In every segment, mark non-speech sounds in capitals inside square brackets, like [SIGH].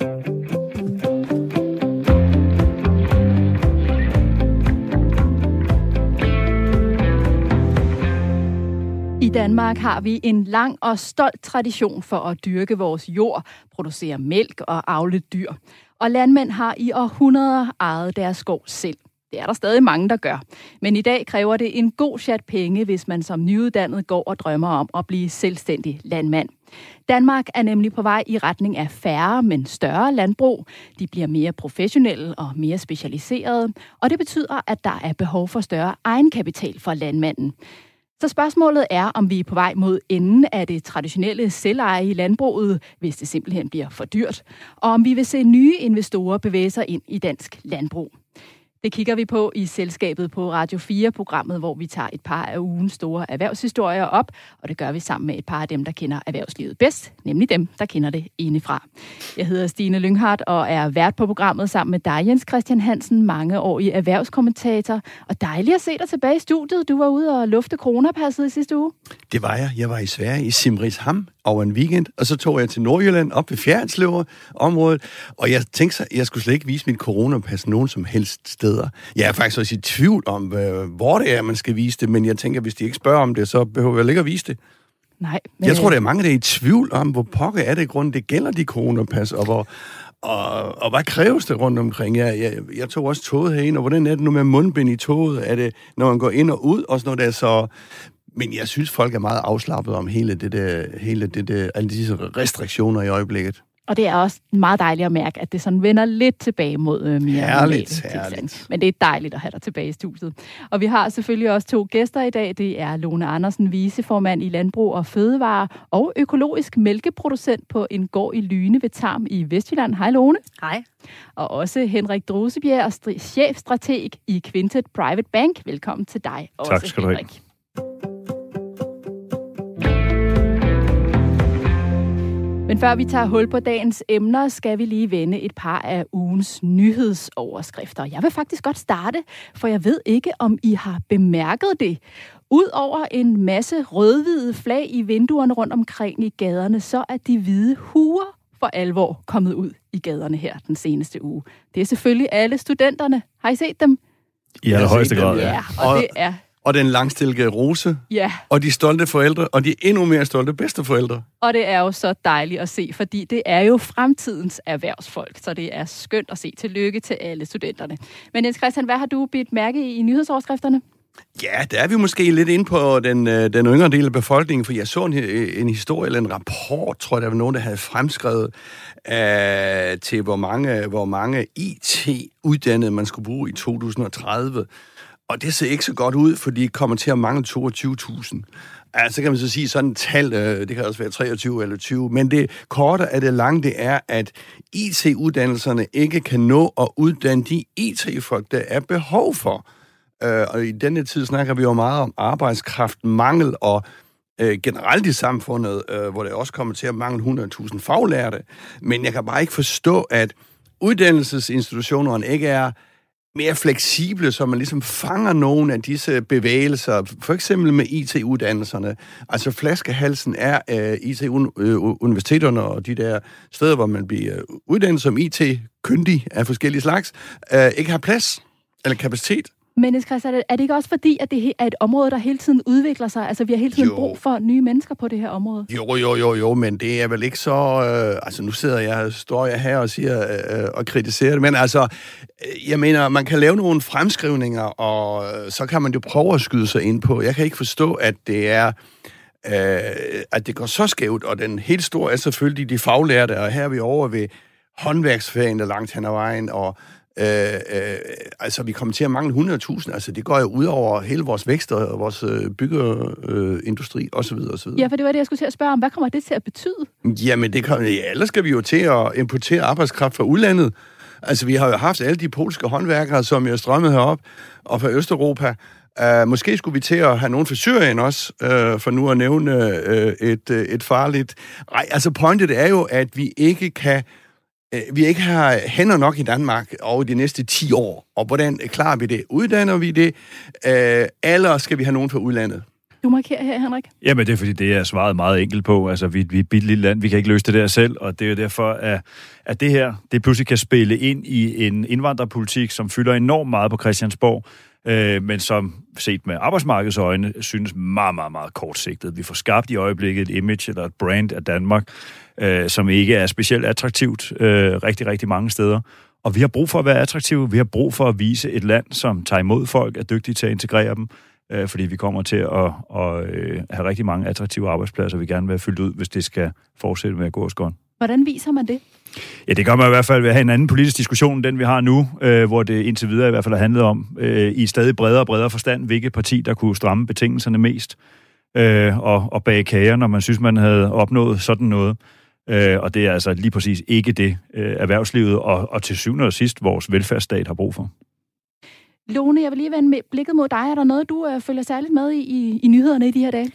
I Danmark har vi en lang og stolt tradition for at dyrke vores jord, producere mælk og avle dyr. Og landmænd har i århundreder ejet deres skov selv. Det er der stadig mange, der gør. Men i dag kræver det en god chat penge, hvis man som nyuddannet går og drømmer om at blive selvstændig landmand. Danmark er nemlig på vej i retning af færre, men større landbrug. De bliver mere professionelle og mere specialiserede, og det betyder, at der er behov for større egenkapital for landmanden. Så spørgsmålet er, om vi er på vej mod enden af det traditionelle selveje i landbruget, hvis det simpelthen bliver for dyrt, og om vi vil se nye investorer bevæge sig ind i dansk landbrug. Det kigger vi på i selskabet på Radio 4-programmet, hvor vi tager et par af ugens store erhvervshistorier op, og det gør vi sammen med et par af dem, der kender erhvervslivet bedst, nemlig dem, der kender det indefra. Jeg hedder Stine Lynghardt og er vært på programmet sammen med dig, Jens Christian Hansen, mange år i erhvervskommentator, og dejligt at se dig tilbage i studiet. Du var ude og lufte coronapasset i sidste uge. Det var jeg. Jeg var i Sverige i Simrisham over en weekend, og så tog jeg til Nordjylland op ved Fjernslever området, og jeg tænkte så, jeg skulle slet ikke vise mit coronapas nogen som helst sted steder. Jeg er faktisk også i tvivl om, hvor det er, man skal vise det, men jeg tænker, hvis de ikke spørger om det, så behøver jeg ikke at vise det. Nej. Men... Jeg tror, der er mange, der er i tvivl om, hvor pokker er det grund, det gælder de coronapas, og hvor, og, og hvad kræves det rundt omkring? Jeg, jeg, jeg tog også toget herinde, og hvordan er det nu med mundbind i toget? Er det, når man går ind og ud, også når det er så men jeg synes, folk er meget afslappet om hele det der, hele det der, alle disse restriktioner i øjeblikket. Og det er også meget dejligt at mærke, at det sådan vender lidt tilbage mod øh, mere herligt, herligt. Men det er dejligt at have dig tilbage i studiet. Og vi har selvfølgelig også to gæster i dag. Det er Lone Andersen, viceformand i Landbrug og Fødevare og økologisk mælkeproducent på en gård i Lyne ved Tarm i Vestjylland. Hej Lone. Hej. Og også Henrik Drosebjerg, chefstrateg i Quintet Private Bank. Velkommen til dig også, tak skal du have. Men før vi tager hul på dagens emner, skal vi lige vende et par af ugens nyhedsoverskrifter. Jeg vil faktisk godt starte, for jeg ved ikke, om I har bemærket det. Udover en masse rødhvide flag i vinduerne rundt omkring i gaderne, så er de hvide huer for alvor kommet ud i gaderne her den seneste uge. Det er selvfølgelig alle studenterne. Har I set dem? I allerhøjeste grad, ja. ja. Og, og det er og den langstilke rose, ja. og de stolte forældre, og de endnu mere stolte bedsteforældre. Og det er jo så dejligt at se, fordi det er jo fremtidens erhvervsfolk, så det er skønt at se. Tillykke til alle studenterne. Men Jens Christian, hvad har du bidt mærke i i nyhedsoverskrifterne? Ja, der er vi måske lidt inde på den, øh, den yngre del af befolkningen, for jeg så en, en historie eller en rapport, tror jeg, der var nogen, der havde fremskrevet uh, til, hvor mange, hvor mange IT-uddannede man skulle bruge i 2030. Og det ser ikke så godt ud, fordi det kommer til at mangle 22.000. Altså kan man så sige sådan et tal, øh, det kan også være 23 eller 20, men det korte af det lange, det er, at IT-uddannelserne ikke kan nå at uddanne de IT-folk, der er behov for. Øh, og i denne tid snakker vi jo meget om arbejdskraftmangel og øh, generelt i samfundet, øh, hvor det også kommer til at mangle 100.000 faglærte. Men jeg kan bare ikke forstå, at uddannelsesinstitutionerne ikke er mere fleksible, så man ligesom fanger nogle af disse bevægelser, for eksempel med IT-uddannelserne. Altså flaskehalsen er øh, uh, IT-universiteterne og de der steder, hvor man bliver øh, uddannet som IT-kyndig af forskellige slags, uh, ikke har plads eller kapacitet. Men Christian, er det ikke også fordi, at det er et område, der hele tiden udvikler sig? Altså, vi har hele tiden jo. brug for nye mennesker på det her område. Jo, jo, jo, jo, men det er vel ikke så... Øh, altså, nu sidder jeg, står jeg her og siger øh, og kritiserer det, men altså, øh, jeg mener, man kan lave nogle fremskrivninger, og øh, så kan man jo prøve at skyde sig ind på. Jeg kan ikke forstå, at det er... Øh, at det går så skævt, og den helt store er selvfølgelig de faglærte, og her er vi over ved håndværksfagene langt hen ad vejen, og Øh, øh, altså, vi kommer til at mangle 100.000. Altså, det går jo ud over hele vores vækst og vores øh, byggeindustri øh, osv. osv. Ja, for det var det, jeg skulle til at spørge om. Hvad kommer det til at betyde? Jamen, det kommer, ja, ellers skal vi jo til at importere arbejdskraft fra udlandet. Altså, vi har jo haft alle de polske håndværkere, som er strømmet herop, og fra Østeuropa. Uh, måske skulle vi til at have nogen fra Syrien også, uh, for nu at nævne uh, et, uh, et farligt... Nej, altså pointet er jo, at vi ikke kan vi ikke har hænder nok i Danmark over de næste 10 år. Og hvordan klarer vi det? Uddanner vi det? Øh, eller skal vi have nogen fra udlandet? Du markerer her, Henrik. Jamen, det er fordi, det er svaret meget enkelt på. Altså, vi, vi er et lille land, vi kan ikke løse det der selv, og det er jo derfor, at, at det her, det pludselig kan spille ind i en indvandrerpolitik, som fylder enormt meget på Christiansborg, øh, men som set med arbejdsmarkedets øjne, synes meget, meget, meget kortsigtet. Vi får skabt i øjeblikket et image eller et brand af Danmark, øh, som ikke er specielt attraktivt øh, rigtig, rigtig mange steder. Og vi har brug for at være attraktive. Vi har brug for at vise et land, som tager imod folk, er dygtige til at integrere dem, øh, fordi vi kommer til at, at at have rigtig mange attraktive arbejdspladser, vi gerne vil have fyldt ud, hvis det skal fortsætte med at gå os godt. Hvordan viser man det? Ja, det gør man i hvert fald ved at have en anden politisk diskussion end den, vi har nu, øh, hvor det indtil videre i hvert fald har handlet om, øh, i stadig bredere og bredere forstand, hvilket parti, der kunne stramme betingelserne mest, øh, og, og bage kager, når man synes, man havde opnået sådan noget. Øh, og det er altså lige præcis ikke det, øh, erhvervslivet og, og til syvende og sidst vores velfærdsstat har brug for. Lone, jeg vil lige vende med blikket mod dig. Er der noget, du øh, følger særligt med i, i, i nyhederne i de her dage?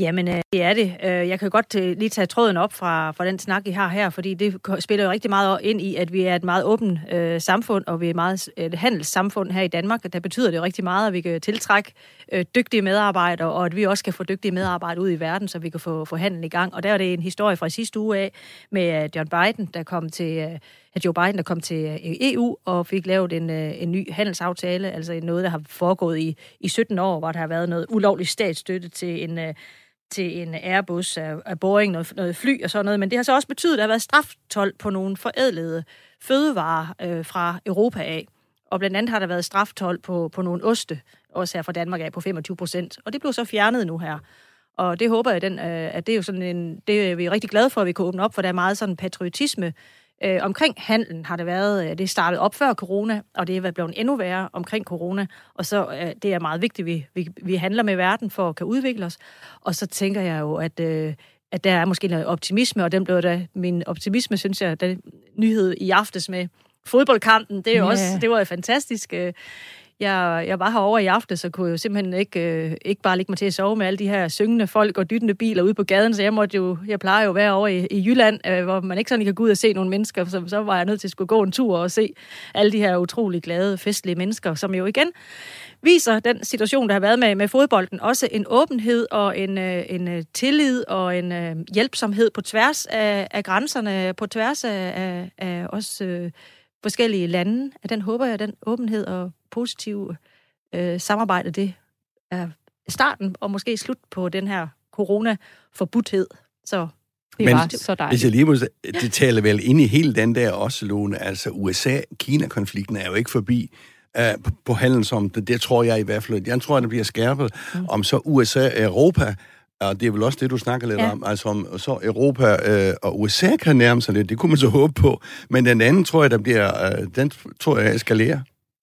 Jamen, øh, det er det. Øh, jeg kan godt øh, lige tage tråden op fra, fra den snak, I har her, fordi det spiller jo rigtig meget ind i, at vi er et meget åbent øh, samfund, og vi er et meget et handelssamfund her i Danmark. Der betyder det rigtig meget, at vi kan tiltrække øh, dygtige medarbejdere, og at vi også kan få dygtige medarbejdere ud i verden, så vi kan få, få handel i gang. Og der er det en historie fra sidste uge af med øh, John Biden, der kom til... Øh, Joe Biden, der kom til EU og fik lavet en, en ny handelsaftale, altså noget, der har foregået i, i 17 år, hvor der har været noget ulovlig statsstøtte til en, til en Airbus af, af Boeing, noget, noget fly og sådan noget, men det har så også betydet, at der har været straftol på nogle forædlede fødevarer øh, fra Europa af. Og blandt andet har der været straftol på, på nogle oste, også her fra Danmark af, på 25 procent. Og det blev så fjernet nu her. Og det håber jeg, den, øh, at det er jo sådan en, det er vi rigtig glade for, at vi kan åbne op, for der er meget sådan patriotisme Øh, omkring handlen har det været, øh, det startede op før corona, og det er blevet endnu værre omkring corona, og så øh, det er meget vigtigt, at vi, vi, vi handler med verden for at kan udvikle os. Og så tænker jeg jo, at, øh, at der er måske noget optimisme, og den blev da, min optimisme, synes jeg, den nyhed i aftes med fodboldkampen, det er jo yeah. også, det var jo fantastisk. Øh, jeg, jeg var herovre i aften, så kunne jeg jo simpelthen ikke, øh, ikke bare ligge mig til at sove med alle de her syngende folk og dyttende biler ude på gaden, så jeg måtte jo, jeg plejer jo at være over i, i Jylland, øh, hvor man ikke sådan kan gå ud og se nogle mennesker, så, så var jeg nødt til at skulle gå en tur og se alle de her utrolig glade, festlige mennesker, som jo igen viser den situation, der har været med, med fodbolden, også en åbenhed og en, øh, en øh, tillid og en øh, hjælpsomhed på tværs af, af grænserne, på tværs af, af, af også øh, forskellige lande. At den håber jeg, den åbenhed og positive øh, samarbejde, det er starten og måske slut på den her corona-forbudthed. Så det Men, var så dejligt. Hvis jeg lige må, det taler vel ind i hele den der også, Lone. Altså USA-Kina-konflikten er jo ikke forbi uh, på, på handelen som det, tror jeg i hvert fald. Jeg tror, at det bliver skærpet, mm. om så USA-Europa og det er vel også det, du snakker lidt ja. om, altså om så Europa øh, og USA kan nærme sig lidt, det kunne man så håbe på, men den anden tror jeg, der bliver, øh, den tror jeg eskalerer.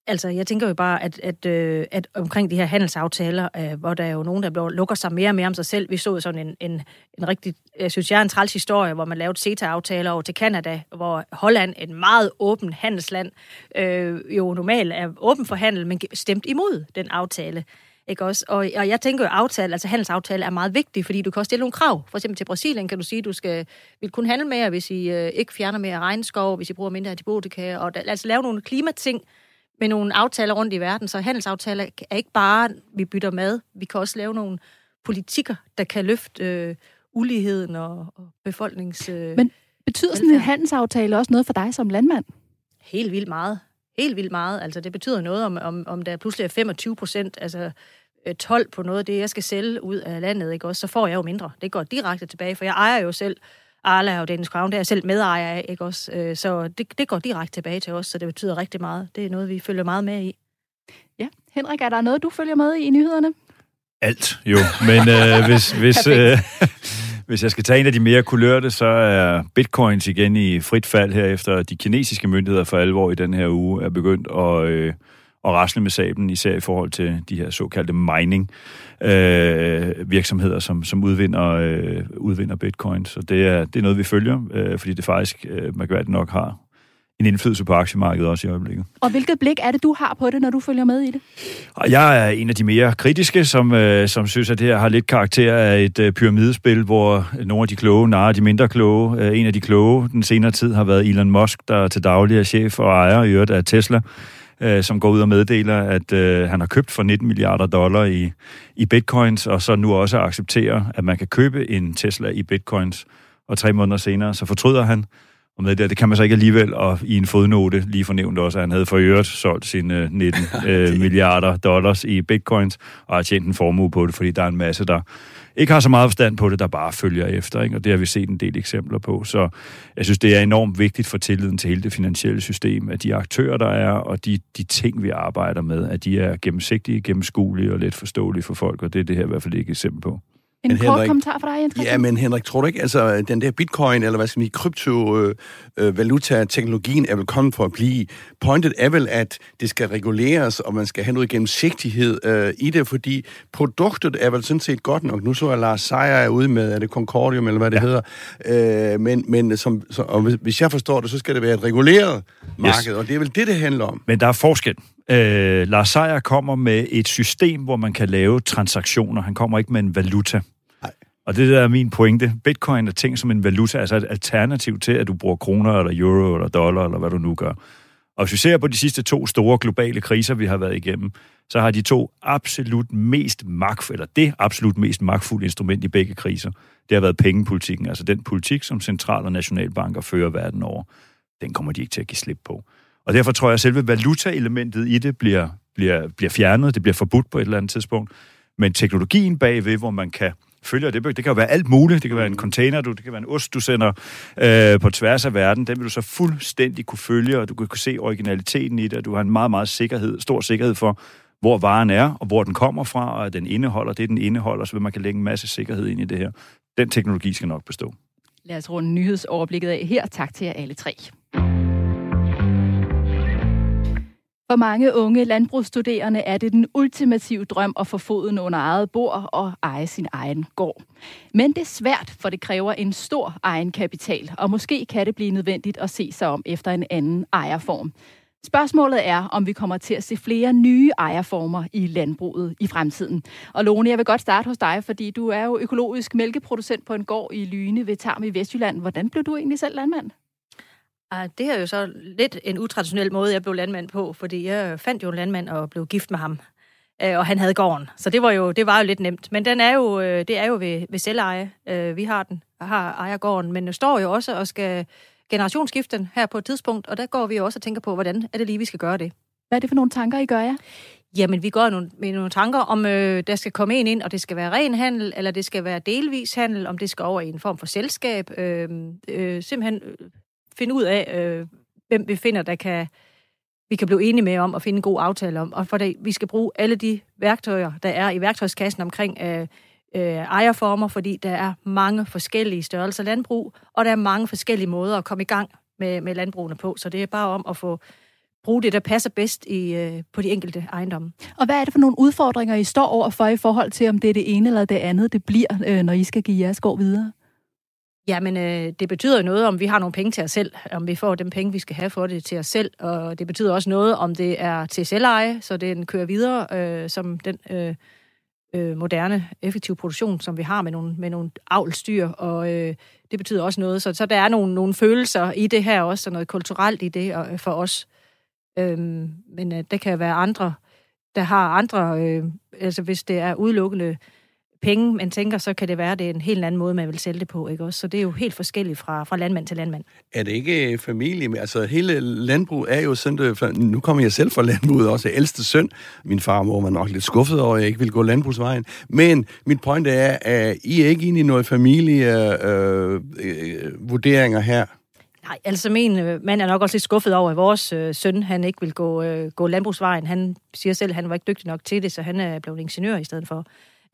Altså, jeg tænker jo bare, at, at, øh, at omkring de her handelsaftaler, øh, hvor der er jo nogen, der lukker sig mere og mere om sig selv. Vi så sådan en, en, en rigtig, jeg synes jeg, en træls historie, hvor man lavede CETA-aftaler over til Kanada, hvor Holland, et meget åbent handelsland, øh, jo normalt er åben for handel, men stemt imod den aftale. Ikke også? Og, og jeg tænker jo, aftale, altså handelsaftale er meget vigtig, fordi du kan også stille nogle krav. For eksempel til Brasilien kan du sige, at du skal, vil kun handle mere, hvis I øh, ikke fjerner mere regnskov, hvis I bruger mindre antibiotika, og da, altså lave nogle klimating, med nogle aftaler rundt i verden. Så handelsaftaler er ikke bare, vi bytter mad. Vi kan også lave nogle politikker, der kan løfte øh, uligheden og, og befolknings... Øh, Men betyder sådan en handelsaftale også noget for dig som landmand? Helt vildt meget. Helt vildt meget. Altså, det betyder noget, om, om, om der pludselig er 25 procent, altså 12 øh, på noget af det, jeg skal sælge ud af landet, ikke også, så får jeg jo mindre. Det går direkte tilbage, for jeg ejer jo selv Arla og Danish Crown, det er jeg selv medejer af, ikke også? Øh, så det, det går direkte tilbage til os, så det betyder rigtig meget. Det er noget, vi følger meget med i. Ja. Henrik, er der noget, du følger med i i nyhederne? Alt, jo. Men øh, hvis, hvis, øh, hvis jeg skal tage en af de mere kulørte, så er bitcoins igen i frit fald her, efter de kinesiske myndigheder for alvor i den her uge er begyndt at... Øh, og rasle med sablen, især i forhold til de her såkaldte mining øh, virksomheder, som, som udvinder, øh, udvinder bitcoins. Så det er, det er noget, vi følger, øh, fordi det faktisk, øh, man nok har en indflydelse på aktiemarkedet også i øjeblikket. Og hvilket blik er det, du har på det, når du følger med i det? Og jeg er en af de mere kritiske, som, øh, som synes, at det her har lidt karakter af et øh, pyramidespil, hvor nogle af de kloge narer de mindre kloge. Øh, en af de kloge den senere tid har været Elon Musk, der til daglig er chef og ejer i øvrigt af Tesla øh, som går ud og meddeler, at øh, han har købt for 19 milliarder dollar i, i bitcoins, og så nu også accepterer, at man kan købe en Tesla i bitcoins. Og tre måneder senere, så fortryder han, og med det, det kan man så ikke alligevel, og i en fodnote lige fornævnt også, at han havde for øvrigt solgt sine 19 øh, [LAUGHS] milliarder dollars i bitcoins, og har tjent en formue på det, fordi der er en masse, der ikke har så meget forstand på det, der bare følger efter, ikke? og det har vi set en del eksempler på. Så jeg synes, det er enormt vigtigt for tilliden til hele det finansielle system, at de aktører, der er, og de, de ting, vi arbejder med, at de er gennemsigtige, gennemskuelige og let forståelige for folk, og det er det her i hvert fald ikke et eksempel på. En men kort Henrik, kommentar fra dig, Jens Ja, men Henrik, tror du ikke, altså den der bitcoin, eller hvad skal vi kryptovaluta-teknologien øh, er vel kommet for at blive. Pointet er vel, at det skal reguleres, og man skal have noget gennemsigtighed øh, i det, fordi produktet er vel sådan set godt nok. Nu så jeg Lars Seier er ude med, er det Concordium, eller hvad det ja. hedder. Øh, men men som, så, og hvis jeg forstår det, så skal det være et reguleret marked, yes. og det er vel det, det handler om. Men der er forskel. Øh, Lars Seier kommer med et system, hvor man kan lave transaktioner. Han kommer ikke med en valuta. Og det der er min pointe. Bitcoin er ting som en valuta, altså et alternativ til, at du bruger kroner, eller euro, eller dollar, eller hvad du nu gør. Og hvis vi ser på de sidste to store globale kriser, vi har været igennem, så har de to absolut mest magt, eller det absolut mest magtfulde instrument i begge kriser, det har været pengepolitikken, altså den politik, som central- og nationalbanker fører verden over. Den kommer de ikke til at give slip på. Og derfor tror jeg, at selve valutaelementet i det bliver, bliver, bliver fjernet, det bliver forbudt på et eller andet tidspunkt. Men teknologien bagved, hvor man kan følger det. Det kan jo være alt muligt. Det kan være en container, du, det kan være en ost, du sender øh, på tværs af verden. Den vil du så fuldstændig kunne følge, og du kan kunne se originaliteten i det, og du har en meget, meget sikkerhed, stor sikkerhed for, hvor varen er, og hvor den kommer fra, og at den indeholder det, den indeholder, så vil man kan lægge en masse sikkerhed ind i det her. Den teknologi skal nok bestå. Lad os runde nyhedsoverblikket af her. Tak til jer alle tre. For mange unge landbrugsstuderende er det den ultimative drøm at få foden under eget bord og eje sin egen gård. Men det er svært, for det kræver en stor egenkapital, og måske kan det blive nødvendigt at se sig om efter en anden ejerform. Spørgsmålet er, om vi kommer til at se flere nye ejerformer i landbruget i fremtiden. Og Lone, jeg vil godt starte hos dig, fordi du er jo økologisk mælkeproducent på en gård i Lyne ved Tarm i Vestjylland. Hvordan blev du egentlig selv landmand? Ah, det er jo så lidt en utraditionel måde, jeg blev landmand på, fordi jeg fandt jo en landmand og blev gift med ham. Øh, og han havde gården, så det var jo, det var jo lidt nemt. Men den er jo, øh, det er jo ved, ved selveje. Øh, vi har den, har ejer gården, men står jo også og skal generationsskifte den her på et tidspunkt, og der går vi jo også og tænker på, hvordan er det lige, vi skal gøre det. Hvad er det for nogle tanker, I gør jer? Ja? Jamen, vi går nogle, med nogle tanker om, øh, der skal komme en ind, og det skal være ren handel, eller det skal være delvis handel, om det skal over i en form for selskab. Øh, øh, simpelthen finde ud af, øh, hvem vi finder, der kan, vi kan blive enige med om at finde en god aftale om. Og for det, vi skal bruge alle de værktøjer, der er i værktøjskassen omkring øh, øh, ejerformer, fordi der er mange forskellige størrelser landbrug, og der er mange forskellige måder at komme i gang med, med landbrugene på. Så det er bare om at få bruge det, der passer bedst i, øh, på de enkelte ejendomme. Og hvad er det for nogle udfordringer, I står overfor i forhold til, om det er det ene eller det andet, det bliver, øh, når I skal give jeres gård videre? Jamen, øh, det betyder noget, om vi har nogle penge til os selv, om vi får dem penge, vi skal have for det til os selv, og det betyder også noget, om det er til selveje, så den kører videre øh, som den øh, øh, moderne, effektive produktion, som vi har med nogle, med nogle avlstyr, og øh, det betyder også noget. Så, så der er nogle, nogle følelser i det her også, og noget kulturelt i det og, øh, for os. Øh, men øh, der kan være andre, der har andre, øh, altså hvis det er udelukkende penge, man tænker, så kan det være, at det er en helt anden måde, man vil sælge det på. Ikke? Også, så det er jo helt forskelligt fra, fra landmand til landmand. Er det ikke familie? Altså hele landbrug er jo sådan, det, nu kommer jeg selv fra landbruget også, ældste søn. Min far og mor var nok lidt skuffet over, at jeg ikke ville gå landbrugsvejen. Men mit point er, at I er ikke inde i noget familievurderinger øh, øh, vurderinger her. Nej, altså min øh, mand er nok også lidt skuffet over, at vores øh, søn, han ikke vil gå, øh, gå landbrugsvejen. Han siger selv, at han var ikke dygtig nok til det, så han er blevet ingeniør i stedet for.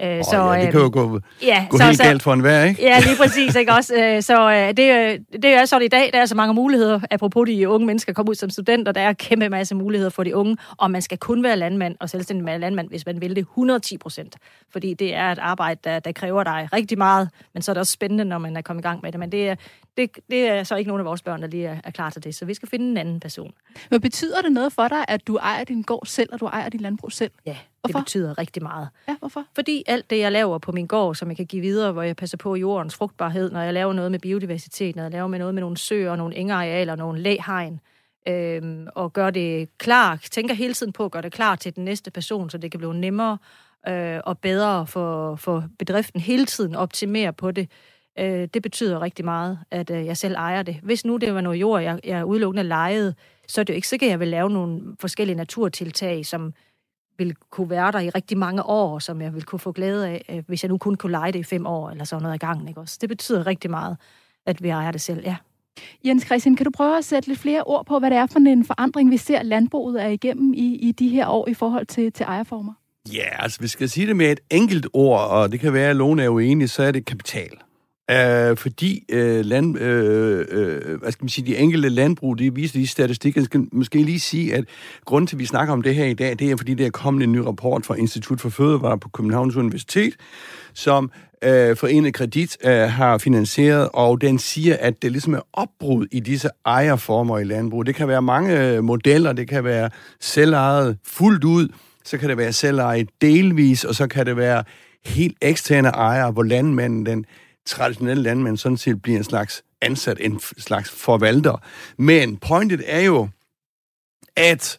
Øh, oh, så, ja, det kan jo gå, ja, gå så, helt så, galt for enhver, ikke? Ja, lige præcis. Ikke også? Øh, så øh, det, øh, det er sådan i dag, der er så mange muligheder, apropos de unge mennesker kommer ud som studenter, der er kæmpe masse muligheder for de unge, og man skal kun være landmand og selvstændig med landmand, hvis man vil det 110 procent. Fordi det er et arbejde, der, der kræver dig rigtig meget, men så er det også spændende, når man er kommet i gang med det. Men det er, det, det er så ikke nogen af vores børn, der lige er, er klar til det, så vi skal finde en anden person. Men betyder det noget for dig, at du ejer din gård selv, og du ejer din landbrug selv? Ja, Hvorfor? det betyder rigtig meget. Ja, hvorfor? Fordi alt det, jeg laver på min gård, som jeg kan give videre, hvor jeg passer på jordens frugtbarhed, når jeg laver noget med biodiversitet, når jeg laver med noget med nogle søer, nogle engearealer, nogle læhegn, øh, og gør det klar, tænker hele tiden på at gøre det klar til den næste person, så det kan blive nemmere øh, og bedre for, for bedriften hele tiden optimere på det. Øh, det betyder rigtig meget, at øh, jeg selv ejer det. Hvis nu det var noget jord, jeg, jeg udelukkende lejede, så er det jo ikke sikkert, at jeg vil lave nogle forskellige naturtiltag, som vil kunne være der i rigtig mange år, som jeg vil kunne få glæde af, øh, hvis jeg nu kun kunne lege det i fem år, eller sådan noget i gangen. Ikke også? Det betyder rigtig meget, at vi ejer det selv, ja. Jens Christian, kan du prøve at sætte lidt flere ord på, hvad det er for en forandring, vi ser landbruget er igennem i, i de her år i forhold til, til ejerformer? Ja, altså vi skal sige det med et enkelt ord, og det kan være, at Lone er uenig, så er det kapital. Uh, fordi uh, land, uh, uh, hvad skal man sige, de enkelte landbrug, det viser de statistikker, jeg skal måske lige sige, at grunden til, at vi snakker om det her i dag, det er, fordi der er kommet en ny rapport fra Institut for Fødevare på Københavns Universitet, som uh, Forenet Kredit uh, har finansieret, og den siger, at det ligesom er opbrud i disse ejerformer i landbrug. Det kan være mange modeller, det kan være selvejet fuldt ud, så kan det være selvejet delvis, og så kan det være helt eksterne ejere, hvor landmanden, den traditionelle landmænd sådan set bliver en slags ansat, en slags forvalter. Men pointet er jo, at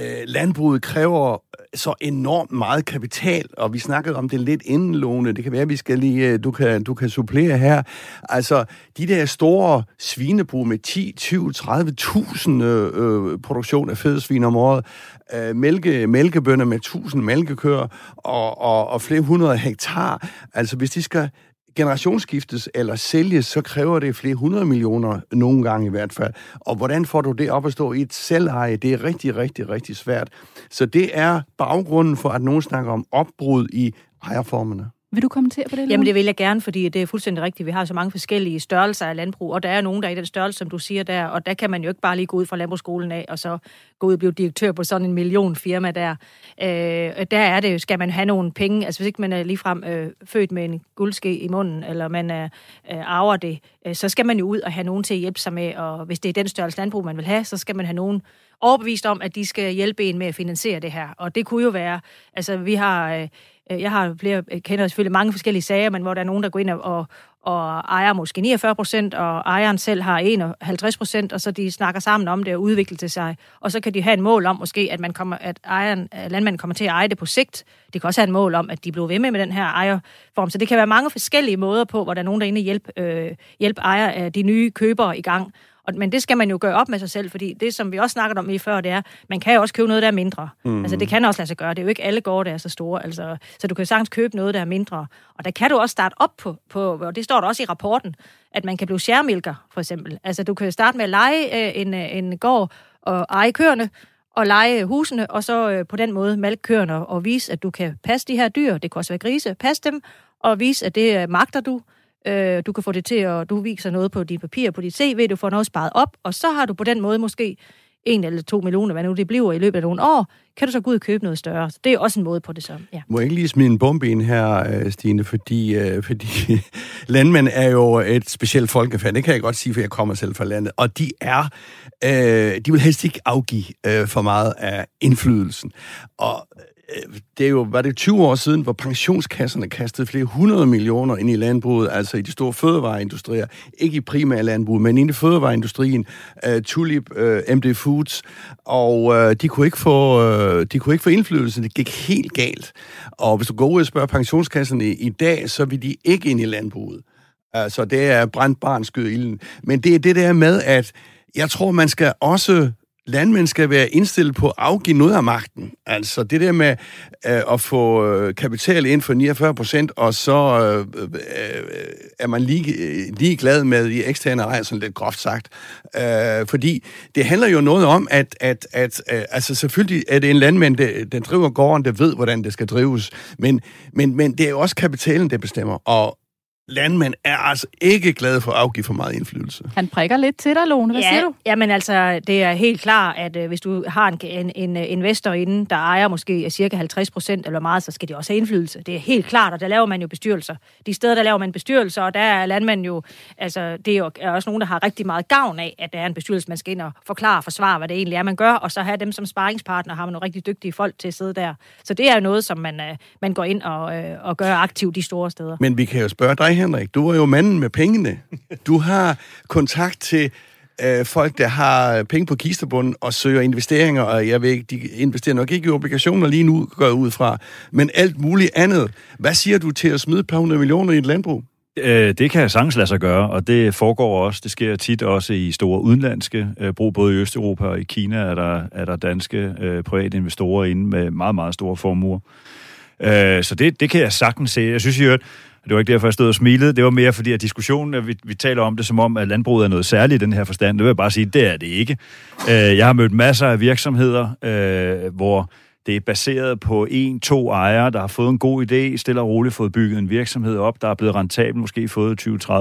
øh, landbruget kræver øh, så enormt meget kapital, og vi snakkede om det lidt inden, Det kan være, at vi skal lige, øh, du kan, du kan supplere her. Altså, de der store svinebrug med 10, 20, 30.000 øh, øh, produktion af fedesvin om året, øh, mælke, mælkebønder med 1000 mælkekøer og, og, og flere hundrede hektar. Altså, hvis de skal generationsskiftes eller sælges, så kræver det flere hundrede millioner, nogle gange i hvert fald. Og hvordan får du det op at stå i et selveje? Det er rigtig, rigtig, rigtig svært. Så det er baggrunden for, at nogen snakker om opbrud i ejerformerne. Vil du kommentere på det? Jamen det vil jeg gerne, fordi det er fuldstændig rigtigt. Vi har så mange forskellige størrelser af landbrug, og der er nogen, der er i den størrelse, som du siger der, og der kan man jo ikke bare lige gå ud fra landbrugsskolen af, og så gå ud og blive direktør på sådan en million firma der. Øh, der er det jo, skal man have nogle penge, altså hvis ikke man er ligefrem øh, født med en guldske i munden, eller man er øh, arver det, øh, så skal man jo ud og have nogen til at hjælpe sig med, og hvis det er den størrelse landbrug, man vil have, så skal man have nogen overbevist om, at de skal hjælpe en med at finansiere det her. Og det kunne jo være, altså vi har... Øh, Øh, Øh, jeg har flere, jeg kender selvfølgelig mange forskellige sager, men hvor der er nogen, der går ind og, og ejer måske 49 procent, og ejeren selv har 51 procent, og så de snakker sammen om det og udvikler til sig. Og så kan de have en mål om måske, at, man kommer, at ejeren, landmanden kommer til at eje det på sigt. Det kan også have en mål om, at de bliver ved med med den her ejerform. Så det kan være mange forskellige måder på, hvor der er nogen, der er inde og hjælpe, øh, hjælpe ejer af de nye købere i gang. Og, men det skal man jo gøre op med sig selv, fordi det, som vi også snakkede om lige før, det er, man kan jo også købe noget, der er mindre. Mm. Altså, det kan også lade sig gøre. Det er jo ikke alle gårde, der er så store. Altså, så du kan sagtens købe noget, der er mindre. Og der kan du også starte op på, på og det står der også i rapporten, at man kan blive sharemilker, for eksempel. Altså, du kan starte med at lege øh, en, øh, en gård og eje køerne, og lege husene, og så øh, på den måde malke køerne og vise, at du kan passe de her dyr, det kan også være grise, passe dem, og vise, at det øh, magter du, Øh, du kan få det til at, du viser noget på dit papir, på dit CV, du får noget sparet op, og så har du på den måde måske en eller to millioner, hvad nu det bliver i løbet af nogle år, kan du så gå ud og købe noget større. Så det er også en måde på det samme. Ja. Må jeg ikke lige smide en bombe ind her, øh, Stine, fordi, øh, fordi [LAUGHS] landmænd er jo et specielt folkefærd. Det kan jeg godt sige, for jeg kommer selv fra landet. Og de er, øh, de vil helst ikke afgive øh, for meget af indflydelsen. Og Øh, det er jo, var det 20 år siden, hvor pensionskasserne kastede flere hundrede millioner ind i landbruget, altså i de store fødevareindustrier, ikke i primær landbrug, men ind i fødevareindustrien, uh, Tulip, øh, uh, MD Foods, og uh, de, kunne ikke få, uh, de kunne ikke få indflydelse, det gik helt galt. Og hvis du går ud og spørger pensionskasserne i, dag, så vil de ikke ind i landbruget. Altså, det er brændt barnskyd ilden. Men det er det der med, at jeg tror, man skal også landmænd skal være indstillet på at afgive noget af magten. Altså det der med øh, at få øh, kapital ind for 49 procent, og så øh, øh, er man lige, øh, lige glad med de eksterne ejer, sådan lidt groft sagt. Øh, fordi det handler jo noget om, at, at, at øh, altså selvfølgelig er det en landmand, der, der driver gården, der ved, hvordan det skal drives. Men, men, men det er jo også kapitalen, der bestemmer. Og, landmænd er altså ikke glade for at afgive for meget indflydelse. Han prikker lidt til dig, Lone. Hvad ja, siger du? Jamen altså, det er helt klart, at uh, hvis du har en, en, en investor inden, der ejer måske cirka 50 procent eller meget, så skal de også have indflydelse. Det er helt klart, og der laver man jo bestyrelser. De steder, der laver man bestyrelser, og der er landmænd jo, altså det er jo er også nogen, der har rigtig meget gavn af, at der er en bestyrelse, man skal ind og forklare og forsvare, hvad det egentlig er, man gør, og så have dem som sparringspartner, har man nogle rigtig dygtige folk til at sidde der. Så det er jo noget, som man, uh, man går ind og, og gør aktivt de store steder. Men vi kan jo spørge dig, Henrik. Du er jo manden med pengene. Du har kontakt til øh, folk, der har penge på kistebunden og søger investeringer, og jeg ved ikke, de investerer nok ikke i obligationer lige nu, går jeg ud fra, men alt muligt andet. Hvad siger du til at smide et par hundrede millioner i et landbrug? Øh, det kan sagtens lade sig gøre, og det foregår også. Det sker tit også i store udenlandske øh, brug, både i Østeuropa og i Kina er der, er der danske øh, private investorer inde med meget, meget store formuer. Øh, så det, det kan jeg sagtens se. Jeg synes i øvrigt, det var ikke derfor, jeg stod og smilede. Det var mere fordi, at diskussionen, at vi, vi taler om det som om, at landbruget er noget særligt i den her forstand. Det vil jeg bare sige, det er det ikke. Øh, jeg har mødt masser af virksomheder, øh, hvor det er baseret på en, to ejere, der har fået en god idé, stille og roligt fået bygget en virksomhed op, der er blevet rentabel, måske fået 20-30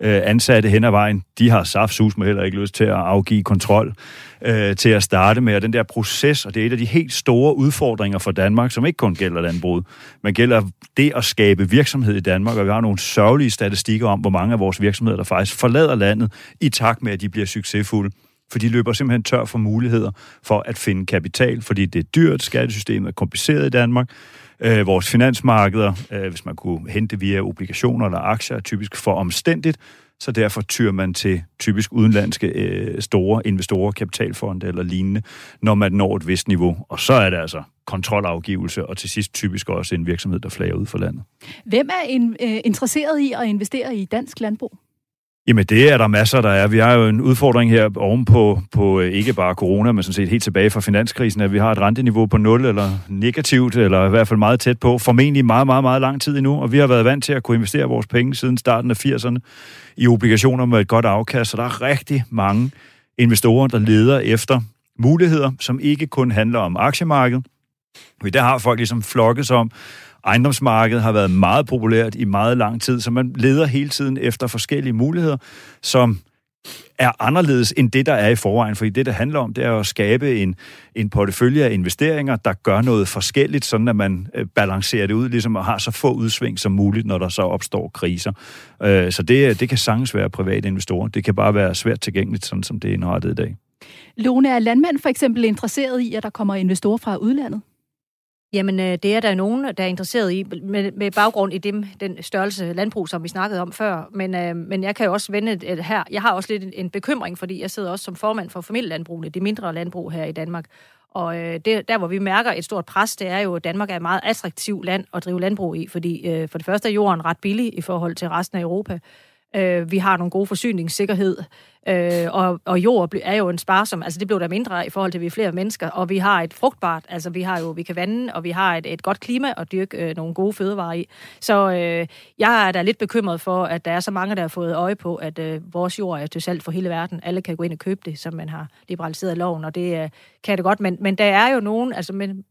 øh, ansatte hen ad vejen. De har saftsus med heller ikke lyst til at afgive kontrol øh, til at starte med. Og den der proces, og det er et af de helt store udfordringer for Danmark, som ikke kun gælder landbruget, men gælder det at skabe virksomhed i Danmark. Og vi har nogle sørgelige statistikker om, hvor mange af vores virksomheder, der faktisk forlader landet i takt med, at de bliver succesfulde for de løber simpelthen tør for muligheder for at finde kapital, fordi det er dyrt, skattesystemet er kompliceret i Danmark, øh, vores finansmarkeder, øh, hvis man kunne hente via obligationer eller aktier, er typisk for omstændigt, så derfor tyr man til typisk udenlandske øh, store investorer, kapitalfonde eller lignende, når man når et vist niveau. Og så er det altså kontrolafgivelse, og til sidst typisk også en virksomhed, der flager ud for landet. Hvem er en, øh, interesseret i at investere i dansk landbrug? Jamen, det er der masser, der er. Vi har jo en udfordring her ovenpå på øh, ikke bare corona, men sådan set helt tilbage fra finanskrisen, at vi har et renteniveau på 0 eller negativt, eller i hvert fald meget tæt på, formentlig meget, meget, meget lang tid endnu, og vi har været vant til at kunne investere vores penge siden starten af 80'erne i obligationer med et godt afkast, så der er rigtig mange investorer, der leder efter muligheder, som ikke kun handler om aktiemarkedet. Der har folk ligesom flokket sig om, Ejendomsmarkedet har været meget populært i meget lang tid, så man leder hele tiden efter forskellige muligheder, som er anderledes end det, der er i forvejen. Fordi det, det handler om, det er at skabe en, en portefølje af investeringer, der gør noget forskelligt, sådan at man øh, balancerer det ud, ligesom at har så få udsving som muligt, når der så opstår kriser. Øh, så det, det kan sagtens være private investorer. Det kan bare være svært tilgængeligt, sådan som det er indrettet i dag. Lone, er landmænd for eksempel interesseret i, at der kommer investorer fra udlandet? Jamen, øh, det er der nogen, der er interesseret i, med, med baggrund i dem, den størrelse landbrug, som vi snakkede om før. Men, øh, men jeg kan jo også vende det her. Jeg har også lidt en, en bekymring, fordi jeg sidder også som formand for familielandbrugene, de mindre landbrug her i Danmark. Og øh, det, der, hvor vi mærker et stort pres, det er jo, at Danmark er et meget attraktivt land at drive landbrug i, fordi øh, for det første er jorden ret billig i forhold til resten af Europa. Øh, vi har nogle gode forsyningssikkerhed, øh, og, og jord er jo en sparsom, altså det blev der mindre i forhold til, at vi er flere mennesker, og vi har et frugtbart, altså vi har jo, vi kan vande, og vi har et, et godt klima at dyrke øh, nogle gode fødevarer i. Så øh, jeg er da lidt bekymret for, at der er så mange, der har fået øje på, at øh, vores jord er til salg for hele verden. Alle kan gå ind og købe det, som man har liberaliseret loven, og det øh, kan det godt, men, men der er jo nogen, altså men,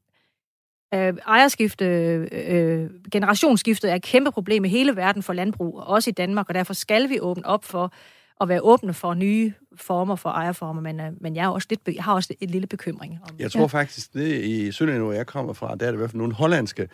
Øh, ejerskifte, øh, generationsskiftet er et kæmpe problem i hele verden for landbrug, også i Danmark, og derfor skal vi åbne op for at være åbne for nye former for ejerformer, men, øh, men jeg, er også lidt, jeg har også et lille bekymring. Om, jeg tror ja. faktisk, det i Sønderjylland, hvor jeg kommer fra, der er det i hvert fald nogle hollandske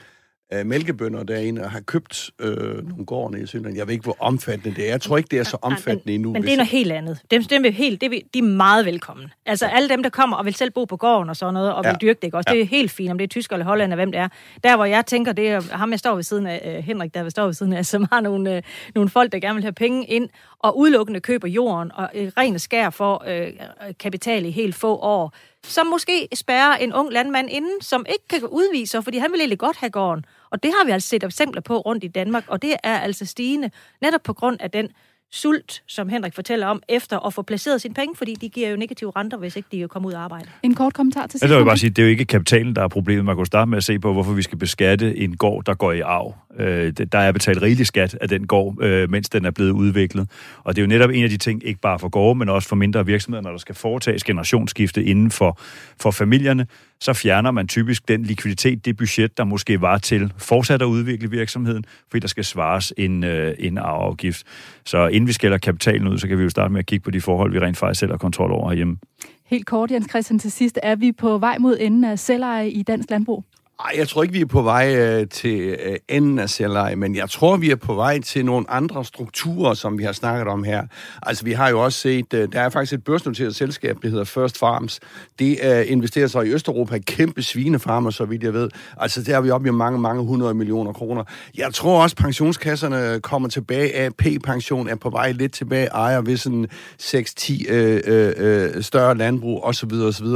øh, mælkebønder derinde og har købt øh, nogle gårde i Sønderland. Jeg ved ikke, hvor omfattende det er. Jeg tror ikke, det er så omfattende endnu. Men det er noget helt andet. Dem, dem er helt, det de er meget velkomne. Altså alle dem, der kommer og vil selv bo på gården og sådan noget, og ja. vil dyrke det, ikke? Også, ja. det er helt fint, om det er tysker eller hollænder, hvem det er. Der, hvor jeg tænker, det er ham, jeg står ved siden af, uh, Henrik, der står ved siden af, [LAUGHS] som har nogle, uh, nogle folk, der gerne vil have penge ind, og udelukkende køber jorden, og uh, ren skær for uh, kapital i helt få år, som måske spærrer en ung landmand inden, som ikke kan udvise, fordi han vil egentlig godt have gården. Og det har vi altså set eksempler på rundt i Danmark, og det er altså stigende netop på grund af den sult, som Henrik fortæller om, efter at få placeret sine penge, fordi de giver jo negative renter, hvis ikke de kommer ud af arbejde. En kort kommentar til sidst. Jeg vil bare sige, det er jo ikke kapitalen, der er problemet. Man kan starte med at se på, hvorfor vi skal beskatte en gård, der går i arv. Øh, der er betalt rigelig skat af den gård, øh, mens den er blevet udviklet. Og det er jo netop en af de ting, ikke bare for gårde, men også for mindre virksomheder, når der skal foretages generationsskifte inden for, for familierne, så fjerner man typisk den likviditet, det budget, der måske var til fortsat at udvikle virksomheden, fordi der skal svares en, øh, en arveafgift. Så inden vi skælder kapitalen ud, så kan vi jo starte med at kigge på de forhold, vi rent faktisk selv har kontrol over herhjemme. Helt kort, Jens Christian, til sidst. Er vi på vej mod enden af selveje i dansk landbrug? Ej, jeg tror ikke, vi er på vej øh, til øh, enden af selveje, men jeg tror, vi er på vej til nogle andre strukturer, som vi har snakket om her. Altså, vi har jo også set, øh, der er faktisk et børsnoteret selskab, det hedder First Farms. Det øh, investerer sig i Østeuropa, kæmpe svinefarmer, så vidt jeg ved. Altså, der er vi oppe i mange, mange hundrede millioner kroner. Jeg tror også, pensionskasserne kommer tilbage af. P-pension er på vej lidt tilbage, ejer ved sådan 6-10 øh, øh, øh, større landbrug osv. osv.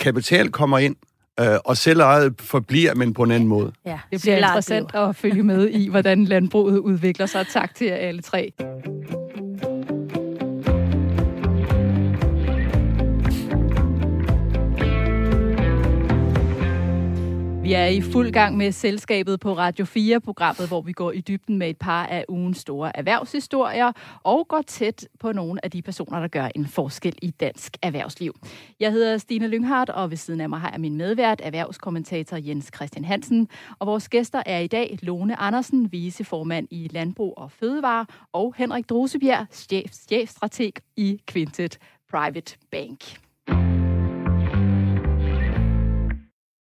Kapital kommer ind, øh, og selvejet forbliver, men på en anden måde. Ja, det bliver interessant at følge med i, hvordan landbruget udvikler sig. Tak til jer alle tre. Vi er i fuld gang med selskabet på Radio 4-programmet, hvor vi går i dybden med et par af ugens store erhvervshistorier og går tæt på nogle af de personer, der gør en forskel i dansk erhvervsliv. Jeg hedder Stine Lynghardt, og ved siden af mig har jeg min medvært, erhvervskommentator Jens Christian Hansen. Og vores gæster er i dag Lone Andersen, viceformand i Landbrug og Fødevare, og Henrik Drosebjerg, chef, chefstrateg i Quintet Private Bank.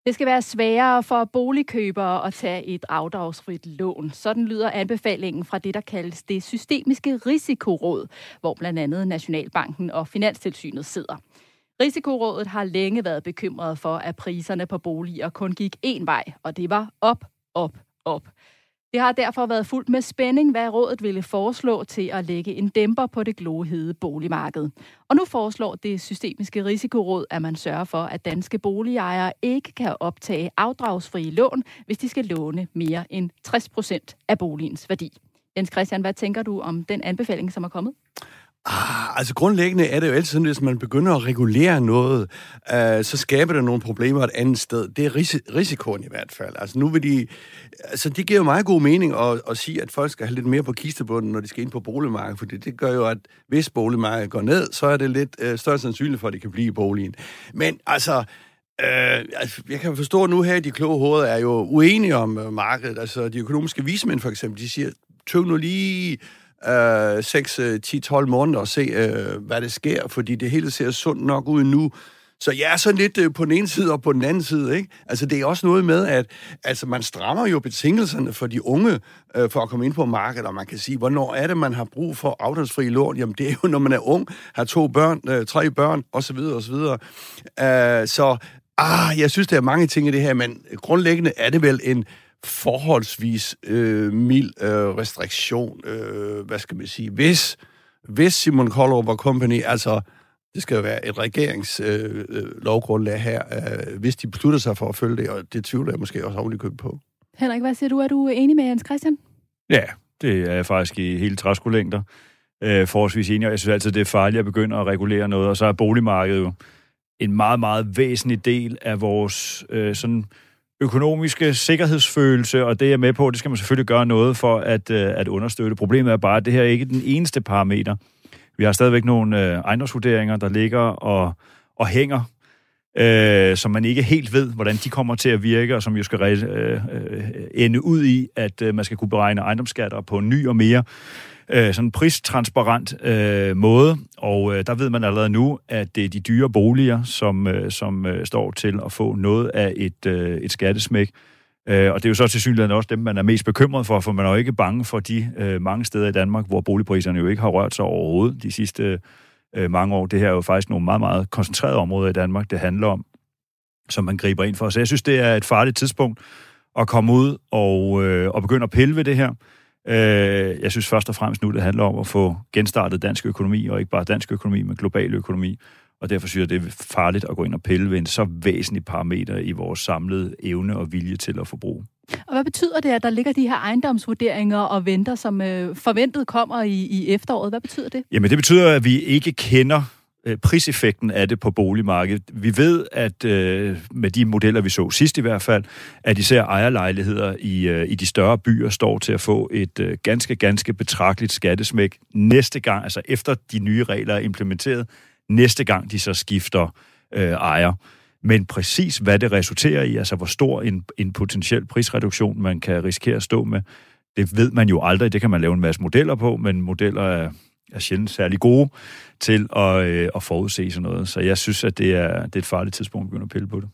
Det skal være sværere for boligkøbere at tage et afdragsfrit lån. Sådan lyder anbefalingen fra det, der kaldes det systemiske risikoråd, hvor blandt andet Nationalbanken og Finanstilsynet sidder. Risikorådet har længe været bekymret for, at priserne på boliger kun gik én vej, og det var op, op, op. Det har derfor været fuldt med spænding, hvad rådet ville foreslå til at lægge en dæmper på det glohede boligmarked. Og nu foreslår det systemiske risikoråd, at man sørger for, at danske boligejere ikke kan optage afdragsfrie lån, hvis de skal låne mere end 60 procent af boligens værdi. Jens Christian, hvad tænker du om den anbefaling, som er kommet? Ah, altså grundlæggende er det jo altid sådan, hvis man begynder at regulere noget, øh, så skaber det nogle problemer et andet sted. Det er ris- risikoen i hvert fald. Altså nu vil de... Altså det giver jo meget god mening at, at sige, at folk skal have lidt mere på kistebunden, når de skal ind på boligmarkedet, fordi det gør jo, at hvis boligmarkedet går ned, så er det lidt øh, større sandsynligt for, at det kan blive i boligen. Men altså, Øh, altså, jeg kan forstå nu her, at de kloge hoveder er jo uenige om øh, markedet. Altså, de økonomiske vismænd for eksempel, de siger, tøv nu lige øh, 6, 10, 12 måneder og se, øh, hvad det sker, fordi det hele ser sundt nok ud nu. Så jeg er sådan lidt øh, på den ene side og på den anden side, ikke? Altså, det er også noget med, at altså, man strammer jo betingelserne for de unge øh, for at komme ind på markedet, og man kan sige, hvornår er det, man har brug for afdragsfri lån? Jamen, det er jo, når man er ung, har to børn, øh, tre børn, osv., osv. Øh, så, ah, jeg synes, der er mange ting i det her, men grundlæggende er det vel en forholdsvis øh, mild øh, restriktion, øh, hvad skal man sige, hvis, hvis Simon Koldrup og Company, altså, det skal jo være et regeringslovgrundlag øh, her, øh, hvis de beslutter sig for at følge det, og det tvivler jeg måske også oven købt på. Henrik, hvad siger du? Er du enig med Jens Christian? Ja, det er jeg faktisk i hele træskolængder. Øh, forholdsvis enig, og jeg synes altid, det er farligt at begynde at regulere noget, og så er boligmarkedet jo en meget, meget væsentlig del af vores øh, sådan økonomiske sikkerhedsfølelse, og det er med på, det skal man selvfølgelig gøre noget for at, øh, at understøtte. Problemet er bare, at det her er ikke den eneste parameter. Vi har stadigvæk nogle øh, ejendomsvurderinger, der ligger og, og hænger, øh, som man ikke helt ved, hvordan de kommer til at virke, og som jo skal øh, øh, ende ud i, at øh, man skal kunne beregne ejendomsskatter på ny og mere øh, sådan pristransparent øh, måde, og øh, der ved man allerede nu, at det er de dyre boliger, som, øh, som øh, står til at få noget af et, øh, et skattesmæk. Øh, og det er jo så til synligheden også dem, man er mest bekymret for, for man er jo ikke bange for de øh, mange steder i Danmark, hvor boligpriserne jo ikke har rørt sig overhovedet de sidste øh, mange år. Det her er jo faktisk nogle meget, meget koncentrerede områder i Danmark, det handler om, som man griber ind for. Så jeg synes, det er et farligt tidspunkt at komme ud og, øh, og begynde at pille ved det her. Øh, jeg synes først og fremmest nu, det handler om at få genstartet dansk økonomi, og ikke bare dansk økonomi, men global økonomi. Og derfor synes jeg, det er farligt at gå ind og pille ved en så væsentlig parameter i vores samlede evne og vilje til at forbruge. Og hvad betyder det, at der ligger de her ejendomsvurderinger og venter, som øh, forventet kommer i, i efteråret? Hvad betyder det? Jamen det betyder, at vi ikke kender Øh, priseffekten af det på boligmarkedet. Vi ved, at øh, med de modeller, vi så sidst i hvert fald, at især ejerlejligheder i, øh, i de større byer står til at få et øh, ganske, ganske betragteligt skattesmæk næste gang, altså efter de nye regler er implementeret, næste gang de så skifter øh, ejer. Men præcis hvad det resulterer i, altså hvor stor en, en potentiel prisreduktion man kan risikere at stå med, det ved man jo aldrig. Det kan man lave en masse modeller på, men modeller er er sjældent særlig gode til at, øh, at forudse sådan noget. Så jeg synes, at det er, det er et farligt tidspunkt at begynde at pille på det.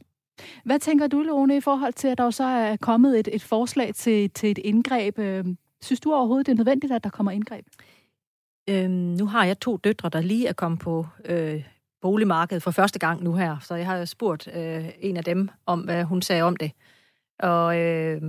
Hvad tænker du, Lone, i forhold til, at der så er kommet et, et forslag til, til et indgreb? Øh, synes du overhovedet, det er nødvendigt, at der kommer indgreb? Øhm, nu har jeg to døtre, der lige er kommet på øh, boligmarkedet for første gang nu her, så jeg har spurgt øh, en af dem om, hvad hun sagde om det. Og, øh,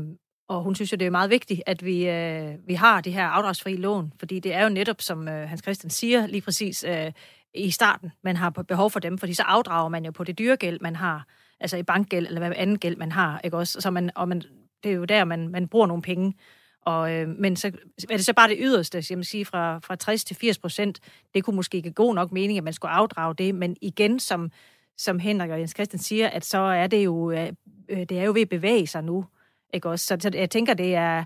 og hun synes jo, det er meget vigtigt, at vi, øh, vi har de her afdragsfri lån, fordi det er jo netop, som øh, Hans Christian siger, lige præcis øh, i starten, man har behov for dem, fordi så afdrager man jo på det dyregæld, man har, altså i bankgæld, eller hvad anden gæld man har, ikke også? Så man, og man, det er jo der, man, man bruger nogle penge. Og, øh, men så er det så bare det yderste, jeg vil sige, fra, fra 60 til 80 procent. Det kunne måske ikke god nok mening, at man skulle afdrage det, men igen, som, som Henrik og Jens Christian siger, at så er det jo, øh, øh det er jo ved at bevæge sig nu. Ikke også? Så, så jeg tænker, det er...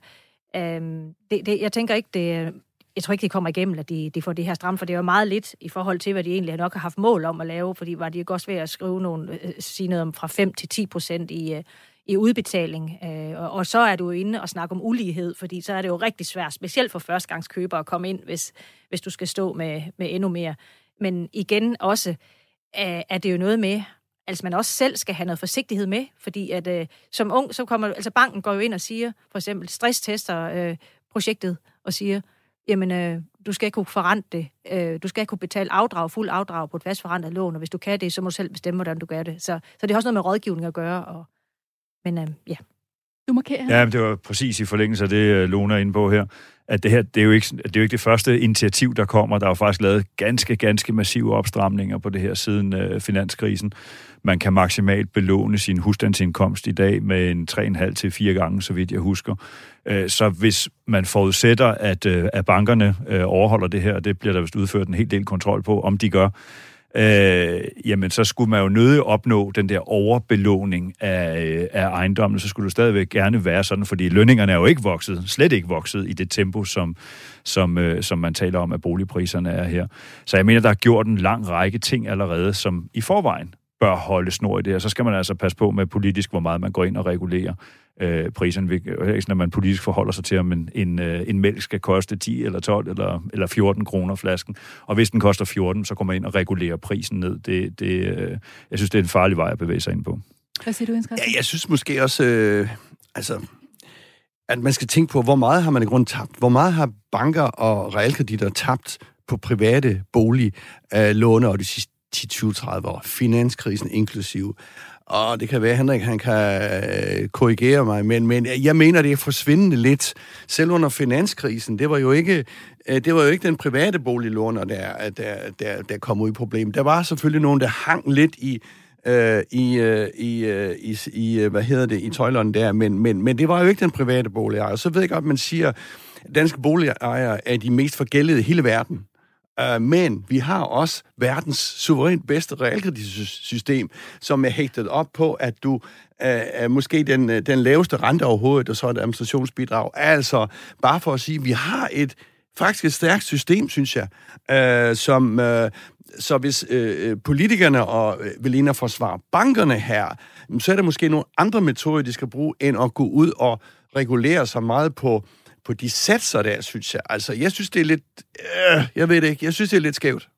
Øhm, det, det, jeg tænker ikke, det jeg tror ikke, de kommer igennem, at de, de får det her stramt, for det er jo meget lidt i forhold til, hvad de egentlig nok har haft mål om at lave, fordi var de ikke også ved at skrive nogle, øh, øh, sige noget om fra 5 til 10 procent i, øh, i udbetaling. Og, og så er du jo inde og snakke om ulighed, fordi så er det jo rigtig svært, specielt for førstegangskøbere, at komme ind, hvis, hvis du skal stå med, med endnu mere. Men igen også, er, er det jo noget med, altså man også selv skal have noget forsigtighed med, fordi at øh, som ung, så kommer, altså banken går jo ind og siger, for eksempel stresstester øh, projektet, og siger, jamen, øh, du skal kunne forrente det. Øh, du skal kunne betale afdrag, fuld afdrag på et fastforrentet lån, og hvis du kan det, så må du selv bestemme, hvordan du gør det. Så, så det har også noget med rådgivning at gøre, og, men øh, ja. Du markerer. Ja, men det var præcis i forlængelse af det, øh, Lona er inde på her, at det her, det er, jo ikke, det er jo ikke det første initiativ, der kommer. Der er jo faktisk lavet ganske, ganske massive opstramninger på det her siden øh, finanskrisen. Man kan maksimalt belåne sin husstandsindkomst i dag med en 3,5 til 4 gange, så vidt jeg husker. Øh, så hvis man forudsætter, at, øh, at bankerne øh, overholder det her, og det bliver der vist udført en hel del kontrol på, om de gør, øh, jamen så skulle man jo nødig opnå den der overbelåning af, øh, af ejendommen, så skulle det stadigvæk gerne være sådan, fordi lønningerne er jo ikke vokset, slet ikke vokset i det tempo, som, som, øh, som man taler om, at boligpriserne er her. Så jeg mener, der er gjort en lang række ting allerede, som i forvejen bør holde snor i det her. Så skal man altså passe på med politisk, hvor meget man går ind og regulerer øh, priserne. Ikke sådan, at man politisk forholder sig til, om en, en, øh, en mælk skal koste 10 eller 12 eller, eller 14 kroner flasken. Og hvis den koster 14, så kommer man ind og regulerer prisen ned. Det, det, øh, jeg synes, det er en farlig vej at bevæge sig ind på. Hvad siger du, Jens Ja, jeg synes måske også, øh, altså, at man skal tænke på, hvor meget har man i grund tabt? Hvor meget har banker og realkreditter tabt på private boliglåne øh, og de sidste 10-20-30 år? Finanskrisen inklusive. Og det kan være, at Henrik han kan øh, korrigere mig, men, men jeg mener, det er forsvindende lidt. Selv under finanskrisen, det var jo ikke, øh, det var jo ikke den private boliglåner, der, der, der, der kom ud i problem. Der var selvfølgelig nogen, der hang lidt i, øh, i, øh, i, øh, i, i, øh, hvad hedder det, i tøjlerne der, men, men, men det var jo ikke den private boligejer. Så ved jeg godt, man siger, at danske boligejere er de mest forgældede i hele verden. Øh, men vi har også verdens suverænt bedste realkreditsystem, som er hægtet op på, at du øh, er måske den, øh, den laveste rente overhovedet, og så et administrationsbidrag. Altså, bare for at sige, at vi har et faktisk et stærkt system, synes jeg, øh, som... Øh, så hvis øh, politikerne og øh, vil ind og forsvare bankerne her, så er der måske nogle andre metoder, de skal bruge, end at gå ud og regulere sig meget på på de satser der, synes jeg. Altså, jeg synes, det er lidt... Øh, jeg ved det ikke. Jeg synes, det er lidt skævt.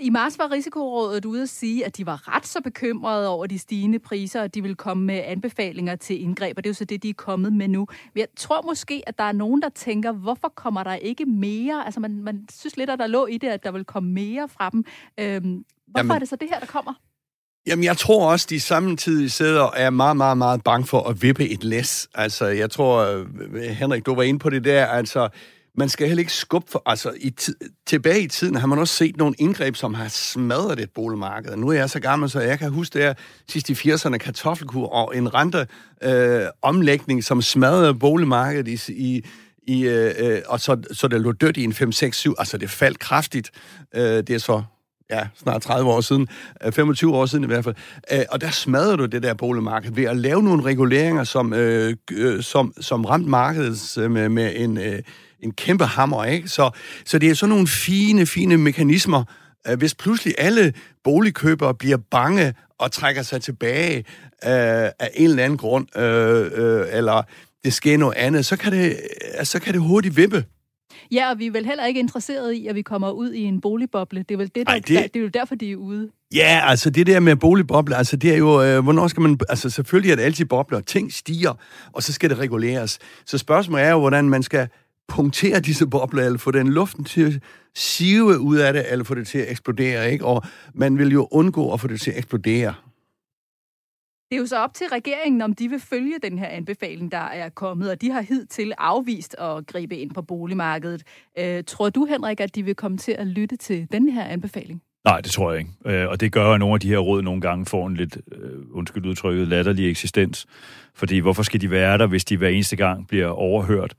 I marts var Risikorådet ude at sige, at de var ret så bekymrede over de stigende priser, og de vil komme med anbefalinger til indgreb, og det er jo så det, de er kommet med nu. Men jeg tror måske, at der er nogen, der tænker, hvorfor kommer der ikke mere? Altså, man, man synes lidt, at der lå i det, at der vil komme mere fra dem. Øhm, hvorfor Jamen, er det så det her, der kommer? Jamen, jeg tror også, de samtidig sidder og er meget, meget, meget bange for at vippe et læs. Altså, jeg tror, øh, Henrik, du var inde på det der, altså, man skal heller ikke skubbe for... Altså, i tilbage i tiden har man også set nogle indgreb, som har smadret et boligmarked. Nu er jeg så gammel, så jeg kan huske det her sidst i 80'erne kartoffelkur og en rente øh, omlægning, som smadrede boligmarkedet i, i i, øh, øh, og så, så det lå dødt i en 5, 6, 7, altså det faldt kraftigt. Øh, det er så ja, snart 30 år siden, øh, 25 år siden i hvert fald, øh, og der smadrede du det der boligmarked ved at lave nogle reguleringer, som, øh, øh som, som ramte markedet med, med en, en kæmpe hammer, ikke? Så, så det er sådan nogle fine, fine mekanismer, hvis pludselig alle boligkøbere bliver bange og trækker sig tilbage øh, af en eller anden grund, øh, øh, eller det sker noget andet, så kan det, så kan det hurtigt vippe. Ja, og vi er vel heller ikke interesseret i, at vi kommer ud i en boligboble. Det er vel det, der, Ej, det... Der, det er jo derfor, de er ude. Ja, altså det der med boligbobler, altså det er jo, øh, hvornår skal man, altså selvfølgelig er det altid bobler, ting stiger, og så skal det reguleres. Så spørgsmålet er jo, hvordan man skal punktere disse bobler, eller få den luften til at sive ud af det, eller få det til at eksplodere, ikke? Og man vil jo undgå at få det til at eksplodere. Det er jo så op til regeringen, om de vil følge den her anbefaling, der er kommet, og de har hidtil afvist at gribe ind på boligmarkedet. Øh, tror du, Henrik, at de vil komme til at lytte til den her anbefaling? Nej, det tror jeg ikke. Øh, og det gør, at nogle af de her råd nogle gange får en lidt, øh, undskyld udtrykket, latterlig eksistens. Fordi hvorfor skal de være der, hvis de hver eneste gang bliver overhørt,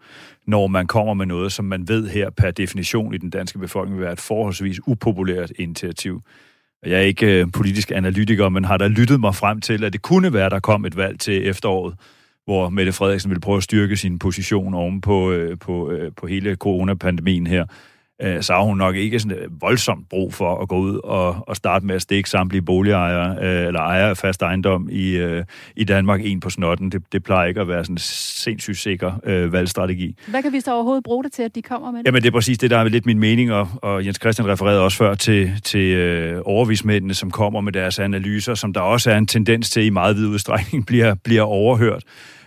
når man kommer med noget, som man ved her per definition i den danske befolkning vil være et forholdsvis upopulært initiativ. Jeg er ikke øh, politisk analytiker, men har der lyttet mig frem til, at det kunne være, der kom et valg til efteråret, hvor Mette Frederiksen ville prøve at styrke sin position oven på, øh, på, øh, på hele coronapandemien her øh, så har hun nok ikke sådan øh, voldsomt brug for at gå ud og, og starte med at stikke samtlige boligejere øh, eller ejere af fast ejendom i, øh, i Danmark en på snotten. Det, det plejer ikke at være sådan en sindssygt sikker øh, valgstrategi. Hvad kan vi så overhovedet bruge det til, at de kommer med det? Jamen det er præcis det, der er lidt min mening, og, og Jens Christian refererede også før til, til øh, overvismændene, som kommer med deres analyser, som der også er en tendens til i meget vid udstrækning [LAUGHS] bliver, bliver overhørt.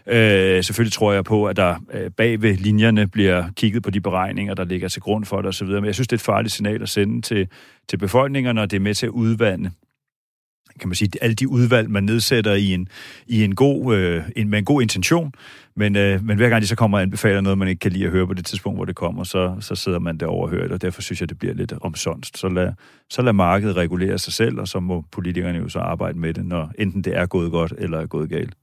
Øh, selvfølgelig tror jeg på, at der øh, bag ved linjerne bliver kigget på de beregninger, der ligger til grund for det osv., men jeg synes, det er et farligt signal at sende til, til befolkningerne, og det er med til at udvande kan man sige, alle de udvalg, man nedsætter i en, i en god, øh, en, med en god intention, men, øh, men hver gang de så kommer og anbefaler noget, man ikke kan lide at høre på det tidspunkt, hvor det kommer, så, så sidder man der det, og derfor synes jeg, det bliver lidt omsonst. Så lad, så lad markedet regulere sig selv, og så må politikerne jo så arbejde med det, når enten det er gået godt eller er gået galt.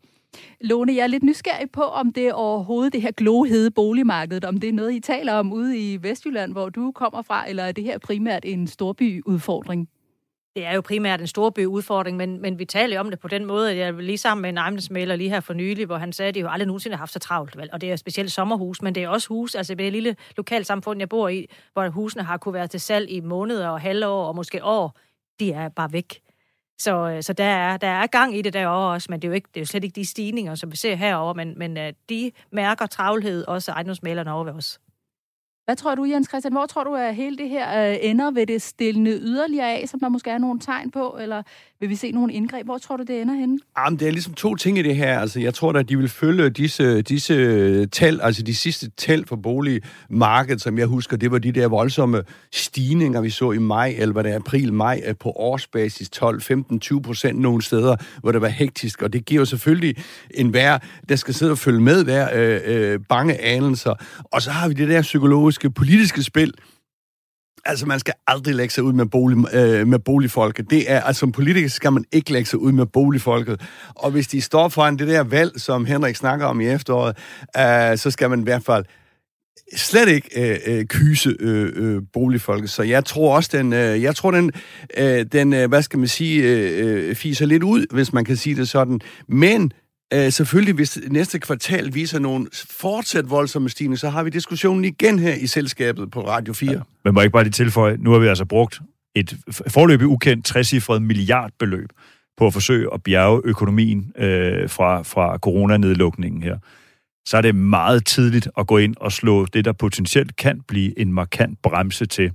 Lone, jeg er lidt nysgerrig på, om det overhovedet det her glohede boligmarked, om det er noget, I taler om ude i Vestjylland, hvor du kommer fra, eller er det her primært en storbyudfordring? Det er jo primært en storbyudfordring, men, men vi taler jo om det på den måde, at jeg lige sammen med en ejendomsmaler lige her for nylig, hvor han sagde, at de jo aldrig nogensinde har haft så travlt. Vel? Og det er specielt sommerhus, men det er også hus, altså det lille lokalsamfund, jeg bor i, hvor husene har kunne være til salg i måneder og halvår og måske år. De er bare væk. Så, øh, så der, er, der er gang i det derovre også, men det er jo, ikke, det er jo slet ikke de stigninger, som vi ser herover, men, men øh, de mærker travlhed, også ejendomsmalerne over ved os. Hvad tror du, Jens Christian? Hvor tror du, at hele det her øh, ender? Vil det stille yderligere af, som der måske er nogle tegn på? Eller vil vi se nogle indgreb? Hvor tror du, det ender henne? Ah, Jamen, det er ligesom to ting i det her. Altså, jeg tror at de vil følge disse, disse tal, altså de sidste tal for boligmarkedet, som jeg husker, det var de der voldsomme stigninger, vi så i maj, eller hvad det er, april-maj, øh, på årsbasis 12, 15, 20 procent nogle steder, hvor det var hektisk, og det giver jo selvfølgelig en vær, der skal sidde og følge med hver øh, øh, bange anelser. Og så har vi det der psykologiske, politiske spil, Altså, man skal aldrig lægge sig ud med, bolig, øh, med boligfolket. Det er, altså, som politiker skal man ikke lægge sig ud med boligfolket. Og hvis de står foran det der valg, som Henrik snakker om i efteråret, øh, så skal man i hvert fald slet ikke øh, øh, kyse øh, øh, boligfolket. Så jeg tror også, den, øh, jeg tror, den, øh, den øh, hvad skal man sige, øh, øh, fiser lidt ud, hvis man kan sige det sådan. Men Øh, selvfølgelig, hvis næste kvartal viser nogle fortsat voldsomme stigninger, så har vi diskussionen igen her i selskabet på Radio 4. Ja, men må jeg ikke bare lige tilføje, nu har vi altså brugt et forløbig ukendt 60 milliardbeløb på at forsøge at bjerge økonomien øh, fra, fra coronanedlukningen her. Så er det meget tidligt at gå ind og slå det, der potentielt kan blive en markant bremse til.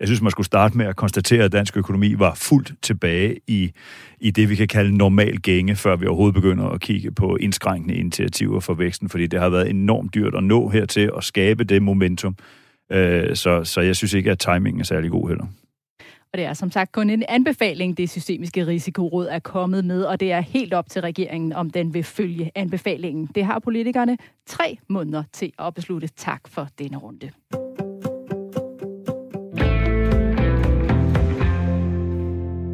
Jeg synes, man skulle starte med at konstatere, at dansk økonomi var fuldt tilbage i, i det, vi kan kalde normal gænge, før vi overhovedet begynder at kigge på indskrænkende initiativer for væksten, fordi det har været enormt dyrt at nå hertil og skabe det momentum. Øh, så, så jeg synes ikke, at timingen er særlig god heller. Og det er som sagt kun en anbefaling, det systemiske risikoråd er kommet med, og det er helt op til regeringen, om den vil følge anbefalingen. Det har politikerne tre måneder til at beslutte. Tak for denne runde.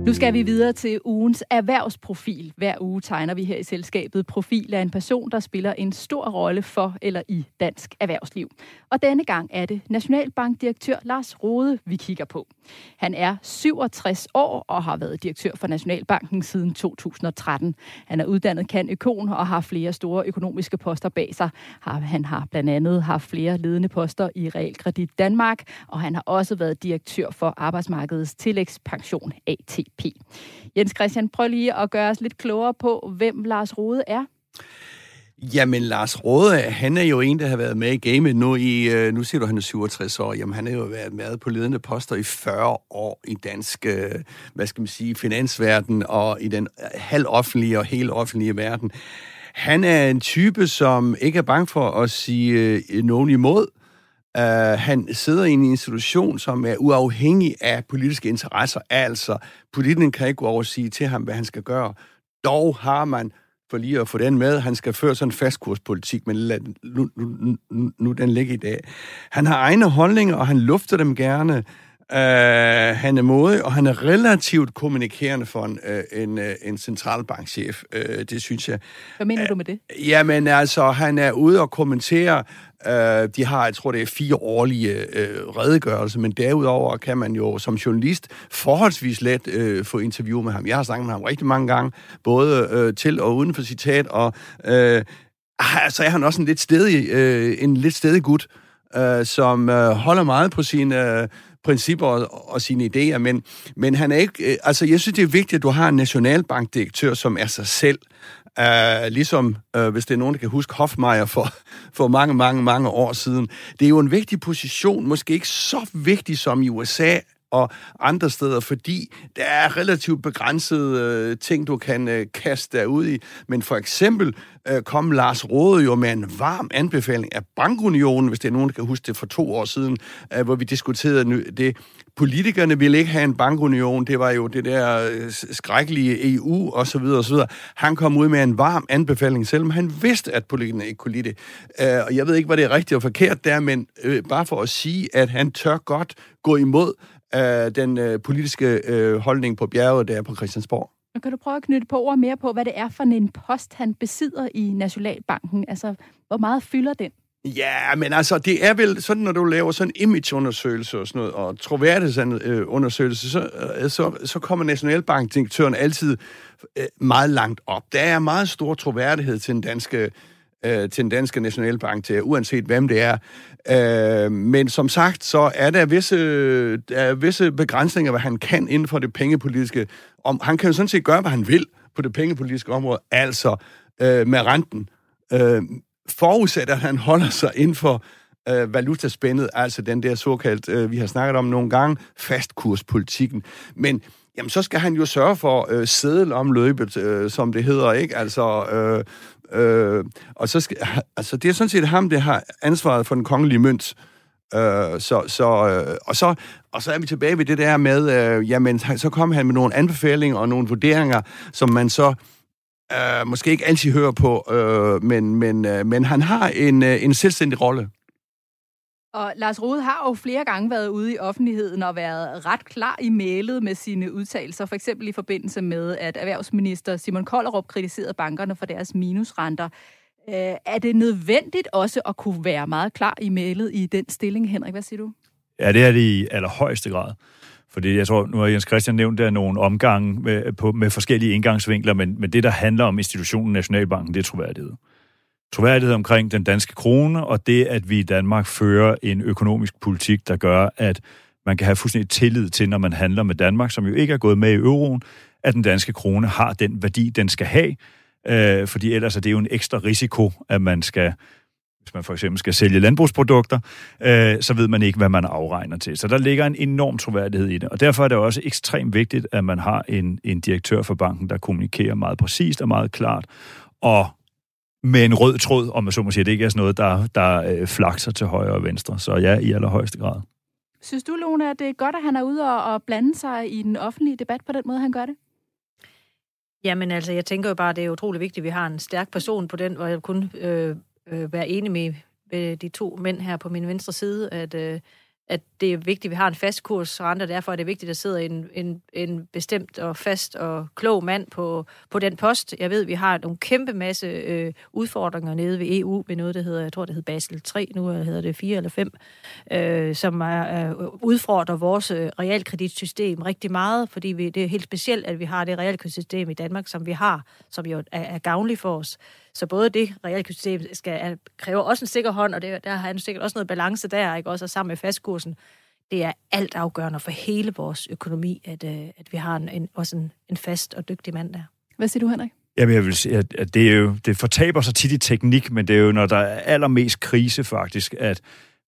Nu skal vi videre til ugens erhvervsprofil. Hver uge tegner vi her i selskabet profil af en person, der spiller en stor rolle for eller i dansk erhvervsliv. Og denne gang er det Nationalbankdirektør Lars Rode, vi kigger på. Han er 67 år og har været direktør for Nationalbanken siden 2013. Han er uddannet kan økon og har flere store økonomiske poster bag sig. Han har blandt andet haft flere ledende poster i Realkredit Danmark, og han har også været direktør for Arbejdsmarkedets Tillægspension ATP. Jens Christian, prøv lige at gøre os lidt klogere på, hvem Lars Rode er. Jamen, Lars Råde, han er jo en, der har været med i gamet nu i, øh, nu siger du, han er 67 år, jamen han har jo været med på ledende poster i 40 år i dansk, øh, hvad skal man sige, finansverden og i den øh, halvoffentlige og helt offentlige verden. Han er en type, som ikke er bange for at sige øh, nogen imod. Uh, han sidder i en institution, som er uafhængig af politiske interesser. Altså, politikeren kan ikke gå over og sige til ham, hvad han skal gøre. Dog har man for lige at få den med. Han skal føre sådan en fastkurspolitik, men lad nu, nu, nu, nu den ligge i dag. Han har egne holdninger, og han lufter dem gerne. Uh, han er modig, og han er relativt kommunikerende for en, uh, en, uh, en centralbankchef. Uh, det synes jeg. Hvad mener uh, du med det? Jamen altså, han er ude og kommentere Øh, de har, jeg tror, det er fire årlige øh, redegørelser, men derudover kan man jo som journalist forholdsvis let øh, få interview med ham. Jeg har snakket med ham rigtig mange gange, både øh, til og uden for citat, og øh, så er han også en lidt stedig, øh, en lidt stedig gut, øh, som øh, holder meget på sine... Øh, principper og, og sine idéer, men, men han er ikke... Øh, altså, jeg synes, det er vigtigt, at du har en nationalbankdirektør, som er sig selv. Uh, ligesom, uh, hvis det er nogen, der kan huske Hofmeier for, [LAUGHS] for mange, mange, mange år siden. Det er jo en vigtig position, måske ikke så vigtig som i USA, og andre steder, fordi der er relativt begrænsede øh, ting, du kan øh, kaste dig ud i. Men for eksempel øh, kom Lars Rode jo med en varm anbefaling af Bankunionen, hvis det er nogen, der kan huske det for to år siden, øh, hvor vi diskuterede det. Politikerne ville ikke have en bankunion, det var jo det der øh, skrækkelige EU og så videre og så videre. Han kom ud med en varm anbefaling, selvom han vidste, at politikerne ikke kunne lide det. Øh, og jeg ved ikke, hvad det er rigtigt og forkert der, men øh, bare for at sige, at han tør godt gå imod øh, den øh, politiske øh, holdning på bjerget der på Christiansborg. Og kan du prøve at knytte på ord mere på, hvad det er for en post, han besidder i Nationalbanken? Altså, hvor meget fylder den? Ja, men altså, det er vel sådan, når du laver sådan en imageundersøgelse og sådan noget, og troværdighedsundersøgelse, så, øh, så, så kommer Nationalbankdirektøren altid øh, meget langt op. Der er meget stor troværdighed til den danske øh, til den danske nationalbank, til uanset hvem det er. Øh, men som sagt, så er der visse, der er visse begrænsninger, hvad han kan inden for det pengepolitiske. Om, han kan jo sådan set gøre, hvad han vil på det pengepolitiske område, altså øh, med renten. Øh, forudsat, at han holder sig inden for øh, valutaspændet, altså den der såkaldt, øh, vi har snakket om nogle gange, fastkurspolitikken. Men jamen, så skal han jo sørge for øh, sædelomløbet, øh, som det hedder, ikke? Altså, øh, Øh, og så skal, altså, det er sådan set ham, der har ansvaret for den kongelige mønt. Øh, så, så, øh, og, så, og så er vi tilbage ved det der med, øh, jamen, så kom han med nogle anbefalinger og nogle vurderinger, som man så øh, måske ikke altid hører på, øh, men, men, øh, men han har en, øh, en selvstændig rolle. Og Lars Rode har jo flere gange været ude i offentligheden og været ret klar i mailet med sine udtalelser, for eksempel i forbindelse med, at erhvervsminister Simon Kollerup kritiserede bankerne for deres minusrenter. Øh, er det nødvendigt også at kunne være meget klar i mailet i den stilling, Henrik? Hvad siger du? Ja, det er det i allerhøjeste grad. Fordi jeg tror, nu har Jens Christian nævnt der nogle omgange med, på, med forskellige indgangsvinkler, men, men det, der handler om institutionen Nationalbanken, det er troværdighed troværdighed omkring den danske krone, og det, at vi i Danmark fører en økonomisk politik, der gør, at man kan have fuldstændig tillid til, når man handler med Danmark, som jo ikke er gået med i euroen, at den danske krone har den værdi, den skal have, øh, fordi ellers er det jo en ekstra risiko, at man skal, hvis man for eksempel skal sælge landbrugsprodukter, øh, så ved man ikke, hvad man afregner til. Så der ligger en enorm troværdighed i det, og derfor er det også ekstremt vigtigt, at man har en, en direktør for banken, der kommunikerer meget præcist og meget klart, og med en rød tråd, om man så må sige. Det ikke er sådan noget, der, der øh, flakser til højre og venstre. Så ja, i allerhøjeste grad. Synes du, Lone, at det er godt, at han er ude og, og blande sig i den offentlige debat på den måde, han gør det? Jamen altså, jeg tænker jo bare, at det er utrolig vigtigt, at vi har en stærk person på den, hvor jeg kun øh, øh, være enig med, med de to mænd her på min venstre side, at, øh, at det er vigtigt, at vi har en fast kursrente, og derfor er det vigtigt, at der sidder en, en, en bestemt og fast og klog mand på, på den post. Jeg ved, at vi har nogle kæmpe masse øh, udfordringer nede ved EU med noget, der hedder, jeg tror, det hedder Basel 3, nu eller hedder det 4 eller 5, øh, som er, øh, udfordrer vores øh, realkreditsystem rigtig meget, fordi vi, det er helt specielt, at vi har det realkreditsystem i Danmark, som vi har, som jo er, er gavnligt for os. Så både det realkreditsystem skal, kræver også en sikker hånd, og det, der har han sikkert også noget balance der, ikke? også sammen med fastkursen. Det er alt afgørende for hele vores økonomi, at, øh, at vi har en, en, også en, en fast og dygtig mand der. Hvad siger du, Henrik? Jamen, jeg vil sige, at, at det, er jo, det fortaber sig tit i teknik, men det er jo, når der er allermest krise faktisk, at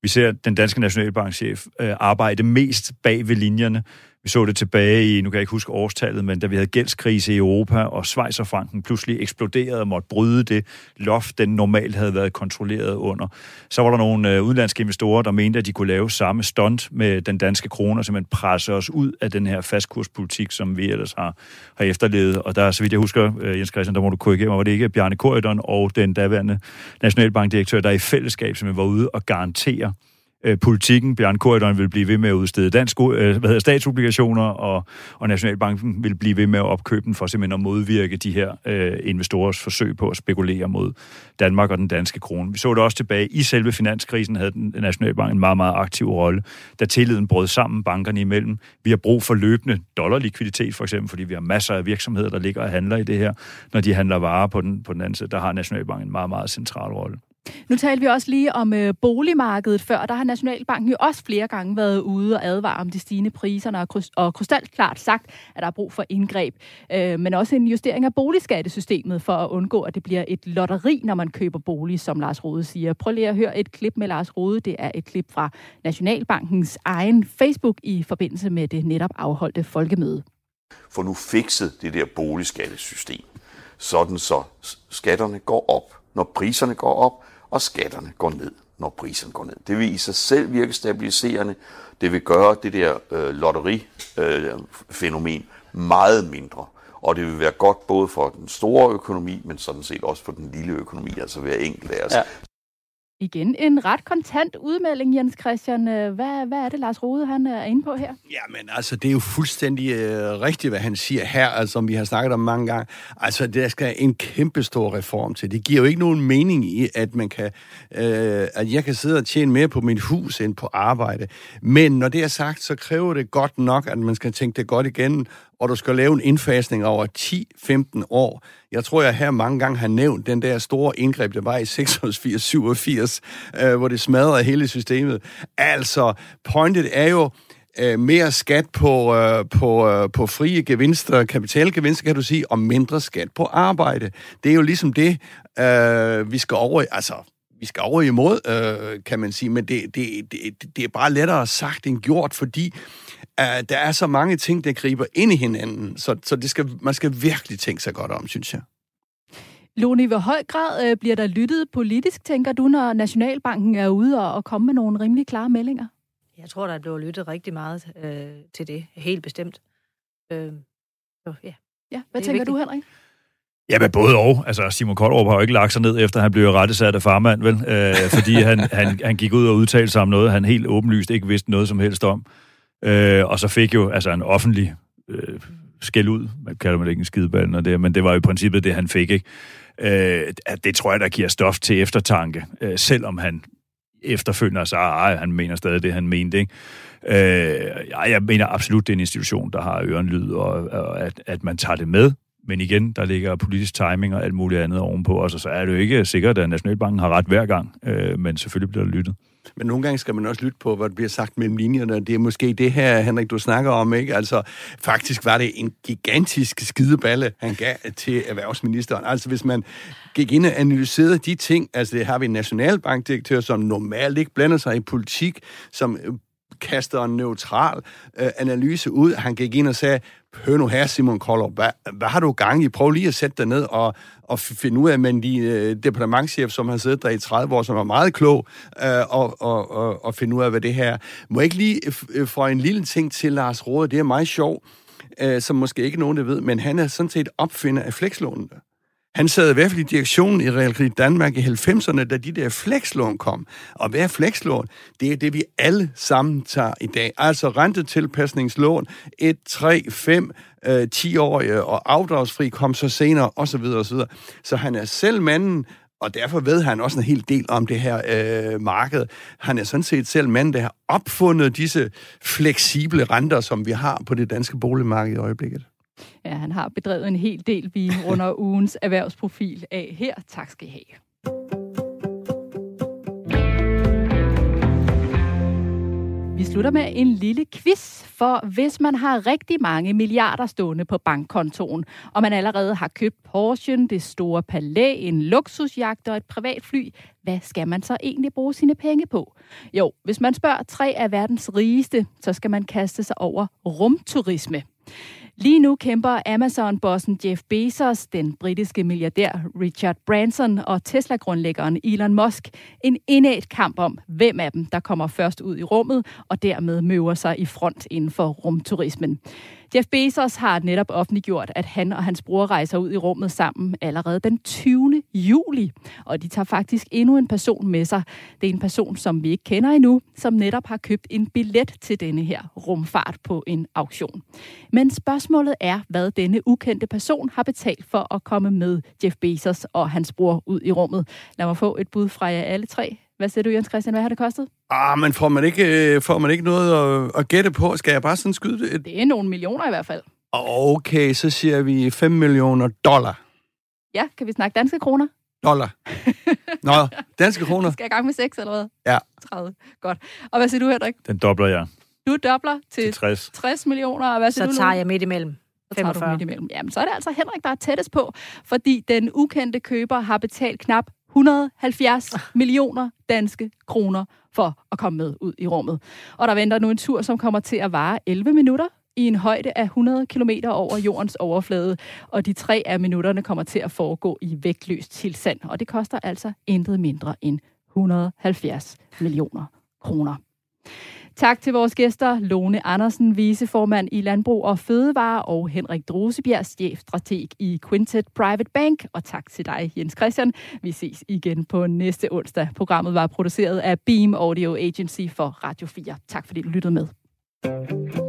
vi ser den danske nationalbankchef øh, arbejde mest bag ved linjerne. Vi så det tilbage i, nu kan jeg ikke huske årstallet, men da vi havde gældskrise i Europa, og Schweizerfranken pludselig eksploderede og måtte bryde det loft, den normalt havde været kontrolleret under. Så var der nogle øh, udenlandske investorer, der mente, at de kunne lave samme stunt med den danske krone, og simpelthen presse os ud af den her fastkurspolitik, som vi ellers har, har efterlevet. Og der, så vidt jeg husker, øh, Jens Christian, der må du korrigere mig, var det ikke Bjarne Korydon og den daværende nationalbankdirektør, der i fællesskab som var ude og garantere, øh, politikken. Bjørn Korydon vil blive ved med at udstede dansk, øh, hvad hedder, statsobligationer, og, og Nationalbanken vil blive ved med at opkøbe den for simpelthen at modvirke de her øh, investorers forsøg på at spekulere mod Danmark og den danske krone. Vi så det også tilbage i selve finanskrisen, havde den Nationalbank en meget, meget aktiv rolle, da tilliden brød sammen bankerne imellem. Vi har brug for løbende dollarlikviditet, for eksempel, fordi vi har masser af virksomheder, der ligger og handler i det her. Når de handler varer på den, på den anden side, der har Nationalbanken en meget, meget central rolle. Nu talte vi også lige om øh, boligmarkedet før. Der har Nationalbanken jo også flere gange været ude og advare om de stigende priser, og, kryst- og krystalklart sagt, at der er brug for indgreb. Øh, men også en justering af boligskattesystemet for at undgå, at det bliver et lotteri, når man køber bolig, som Lars Rode siger. Prøv lige at høre et klip med Lars Rode. Det er et klip fra Nationalbankens egen Facebook i forbindelse med det netop afholdte folkemøde. For nu fikset det der boligskattesystem, sådan så skatterne går op, når priserne går op, og skatterne går ned, når priserne går ned. Det vil i sig selv virke stabiliserende. Det vil gøre det der øh, lotterifænomen øh, meget mindre. Og det vil være godt både for den store økonomi, men sådan set også for den lille økonomi, altså hver enkelt af os. Ja. Igen en ret kontant udmelding, Jens Christian. Øh, hvad, hvad er det, Lars Rode han øh, er inde på her? Jamen, altså, det er jo fuldstændig øh, rigtigt, hvad han siger her, altså, som vi har snakket om mange gange. Altså, der skal en kæmpe stor reform til. Det giver jo ikke nogen mening i, at man kan, øh, at jeg kan sidde og tjene mere på mit hus end på arbejde. Men når det er sagt, så kræver det godt nok, at man skal tænke det godt igen, og du skal lave en indfasning over 10-15 år. Jeg tror, jeg her mange gange har nævnt den der store indgreb, der var i 86-87, øh, hvor det smadrede hele systemet. Altså, pointet er jo, øh, mere skat på, øh, på, øh, på frie gevinster, kapitalgevinster, kan du sige, og mindre skat på arbejde. Det er jo ligesom det, øh, vi skal over Altså, vi skal over imod, øh, kan man sige, men det, det, det, det er bare lettere sagt end gjort, fordi uh, der er så mange ting, der griber ind i hinanden, så, så det skal, man skal virkelig tænke sig godt om, synes jeg. Lone, i hvor høj grad øh, bliver der lyttet politisk, tænker du, når Nationalbanken er ude og, og komme med nogle rimelig klare meldinger? Jeg tror, der bliver lyttet rigtig meget øh, til det, helt bestemt. Øh, så, ja. ja, hvad tænker vigtigt. du, Henrik? Ja, men både og. Altså, Simon Koldrup har jo ikke lagt sig ned, efter han blev rettesat af farmand, vel? Øh, fordi han, han, han gik ud og udtalte sig om noget, han helt åbenlyst ikke vidste noget som helst om. Øh, og så fik jo altså en offentlig øh, skæld ud, man kalder man det ikke en skideball, når det, men det var jo i princippet det, han fik, ikke? Øh, det tror jeg, der giver stof til eftertanke, øh, selvom han efterfølgende sig, at han mener stadig det, han mente, ikke? Øh, jeg mener absolut, det er en institution, der har ørenlyd, og, og at, at man tager det med, men igen, der ligger politisk timing og alt muligt andet ovenpå os, og så er det jo ikke sikkert, at Nationalbanken har ret hver gang, øh, men selvfølgelig bliver der lyttet. Men nogle gange skal man også lytte på, hvad der bliver sagt mellem linjerne. Det er måske det her, Henrik, du snakker om, ikke? Altså, faktisk var det en gigantisk skideballe, han gav til erhvervsministeren. Altså, hvis man gik ind og analyserede de ting, altså det har vi en nationalbankdirektør, som normalt ikke blander sig i politik, som øh, kaster en neutral øh, analyse ud. Han gik ind og sagde, hør nu her, Simon Koller, hvad, hvad har du gang i? Prøv lige at sætte dig ned og, og finde ud af, men de øh, departementchef, som har siddet der i 30 år, som er meget klog, øh, og, og, og, og finde ud af, hvad det her... Må jeg ikke lige øh, få en lille ting til Lars Rode? Det er meget sjovt, øh, som måske ikke nogen, der ved, men han er sådan set opfinder af flekslånene. Han sad i hvert fald i direktionen i Realkredit Danmark i 90'erne, da de der flekslån kom. Og hvad er flekslån? Det er det, vi alle sammen tager i dag. Altså rentetilpasningslån, 1, 3, 5, 10-årige og afdragsfri kom så senere, osv. osv. Så han er selv manden, og derfor ved han også en hel del om det her øh, marked. Han er sådan set selv manden, der har opfundet disse fleksible renter, som vi har på det danske boligmarked i øjeblikket. Ja, han har bedrevet en hel del, vi under [LAUGHS] ugens erhvervsprofil af her. Tak skal I have. Vi slutter med en lille quiz, for hvis man har rigtig mange milliarder stående på bankkontoen, og man allerede har købt Porsche, det store palæ, en luksusjagt og et privatfly, hvad skal man så egentlig bruge sine penge på? Jo, hvis man spørger tre af verdens rigeste, så skal man kaste sig over rumturisme. Lige nu kæmper Amazon-bossen Jeff Bezos, den britiske milliardær Richard Branson og Tesla-grundlæggeren Elon Musk en indæt kamp om, hvem af dem, der kommer først ud i rummet og dermed møver sig i front inden for rumturismen. Jeff Bezos har netop offentliggjort, at han og hans bror rejser ud i rummet sammen allerede den 20. juli. Og de tager faktisk endnu en person med sig. Det er en person, som vi ikke kender endnu, som netop har købt en billet til denne her rumfart på en auktion. Men spørgsmålet er, hvad denne ukendte person har betalt for at komme med Jeff Bezos og hans bror ud i rummet. Lad mig få et bud fra jer alle tre. Hvad siger du, Jens Christian? Hvad har det kostet? Ah, men får man ikke, øh, får man ikke noget at, at gætte på? Skal jeg bare sådan skyde det? Det er nogle millioner i hvert fald. Okay, så siger vi 5 millioner dollar. Ja, kan vi snakke danske kroner? Dollar. [LAUGHS] Nå, danske kroner. Skal jeg i gang med 6 eller hvad? Ja. 30. Godt. Og hvad siger du, Henrik? Den dobler jeg Du dobler til, til 60. 60 millioner, og hvad siger Så du, tager Lone? jeg midt imellem. Så tager du 45. midt imellem. Jamen, så er det altså Henrik, der er tættest på, fordi den ukendte køber har betalt knap 170 millioner danske kroner for at komme med ud i rummet. Og der venter nu en tur, som kommer til at vare 11 minutter i en højde af 100 km over jordens overflade, og de tre af minutterne kommer til at foregå i vægtløs tilstand, og det koster altså intet mindre end 170 millioner kroner. Tak til vores gæster, Lone Andersen, viceformand i Landbrug og Fødevare, og Henrik Drosebjerg, chefstrateg i Quintet Private Bank. Og tak til dig, Jens Christian. Vi ses igen på næste onsdag. Programmet var produceret af Beam Audio Agency for Radio 4. Tak fordi du lyttede med. thank you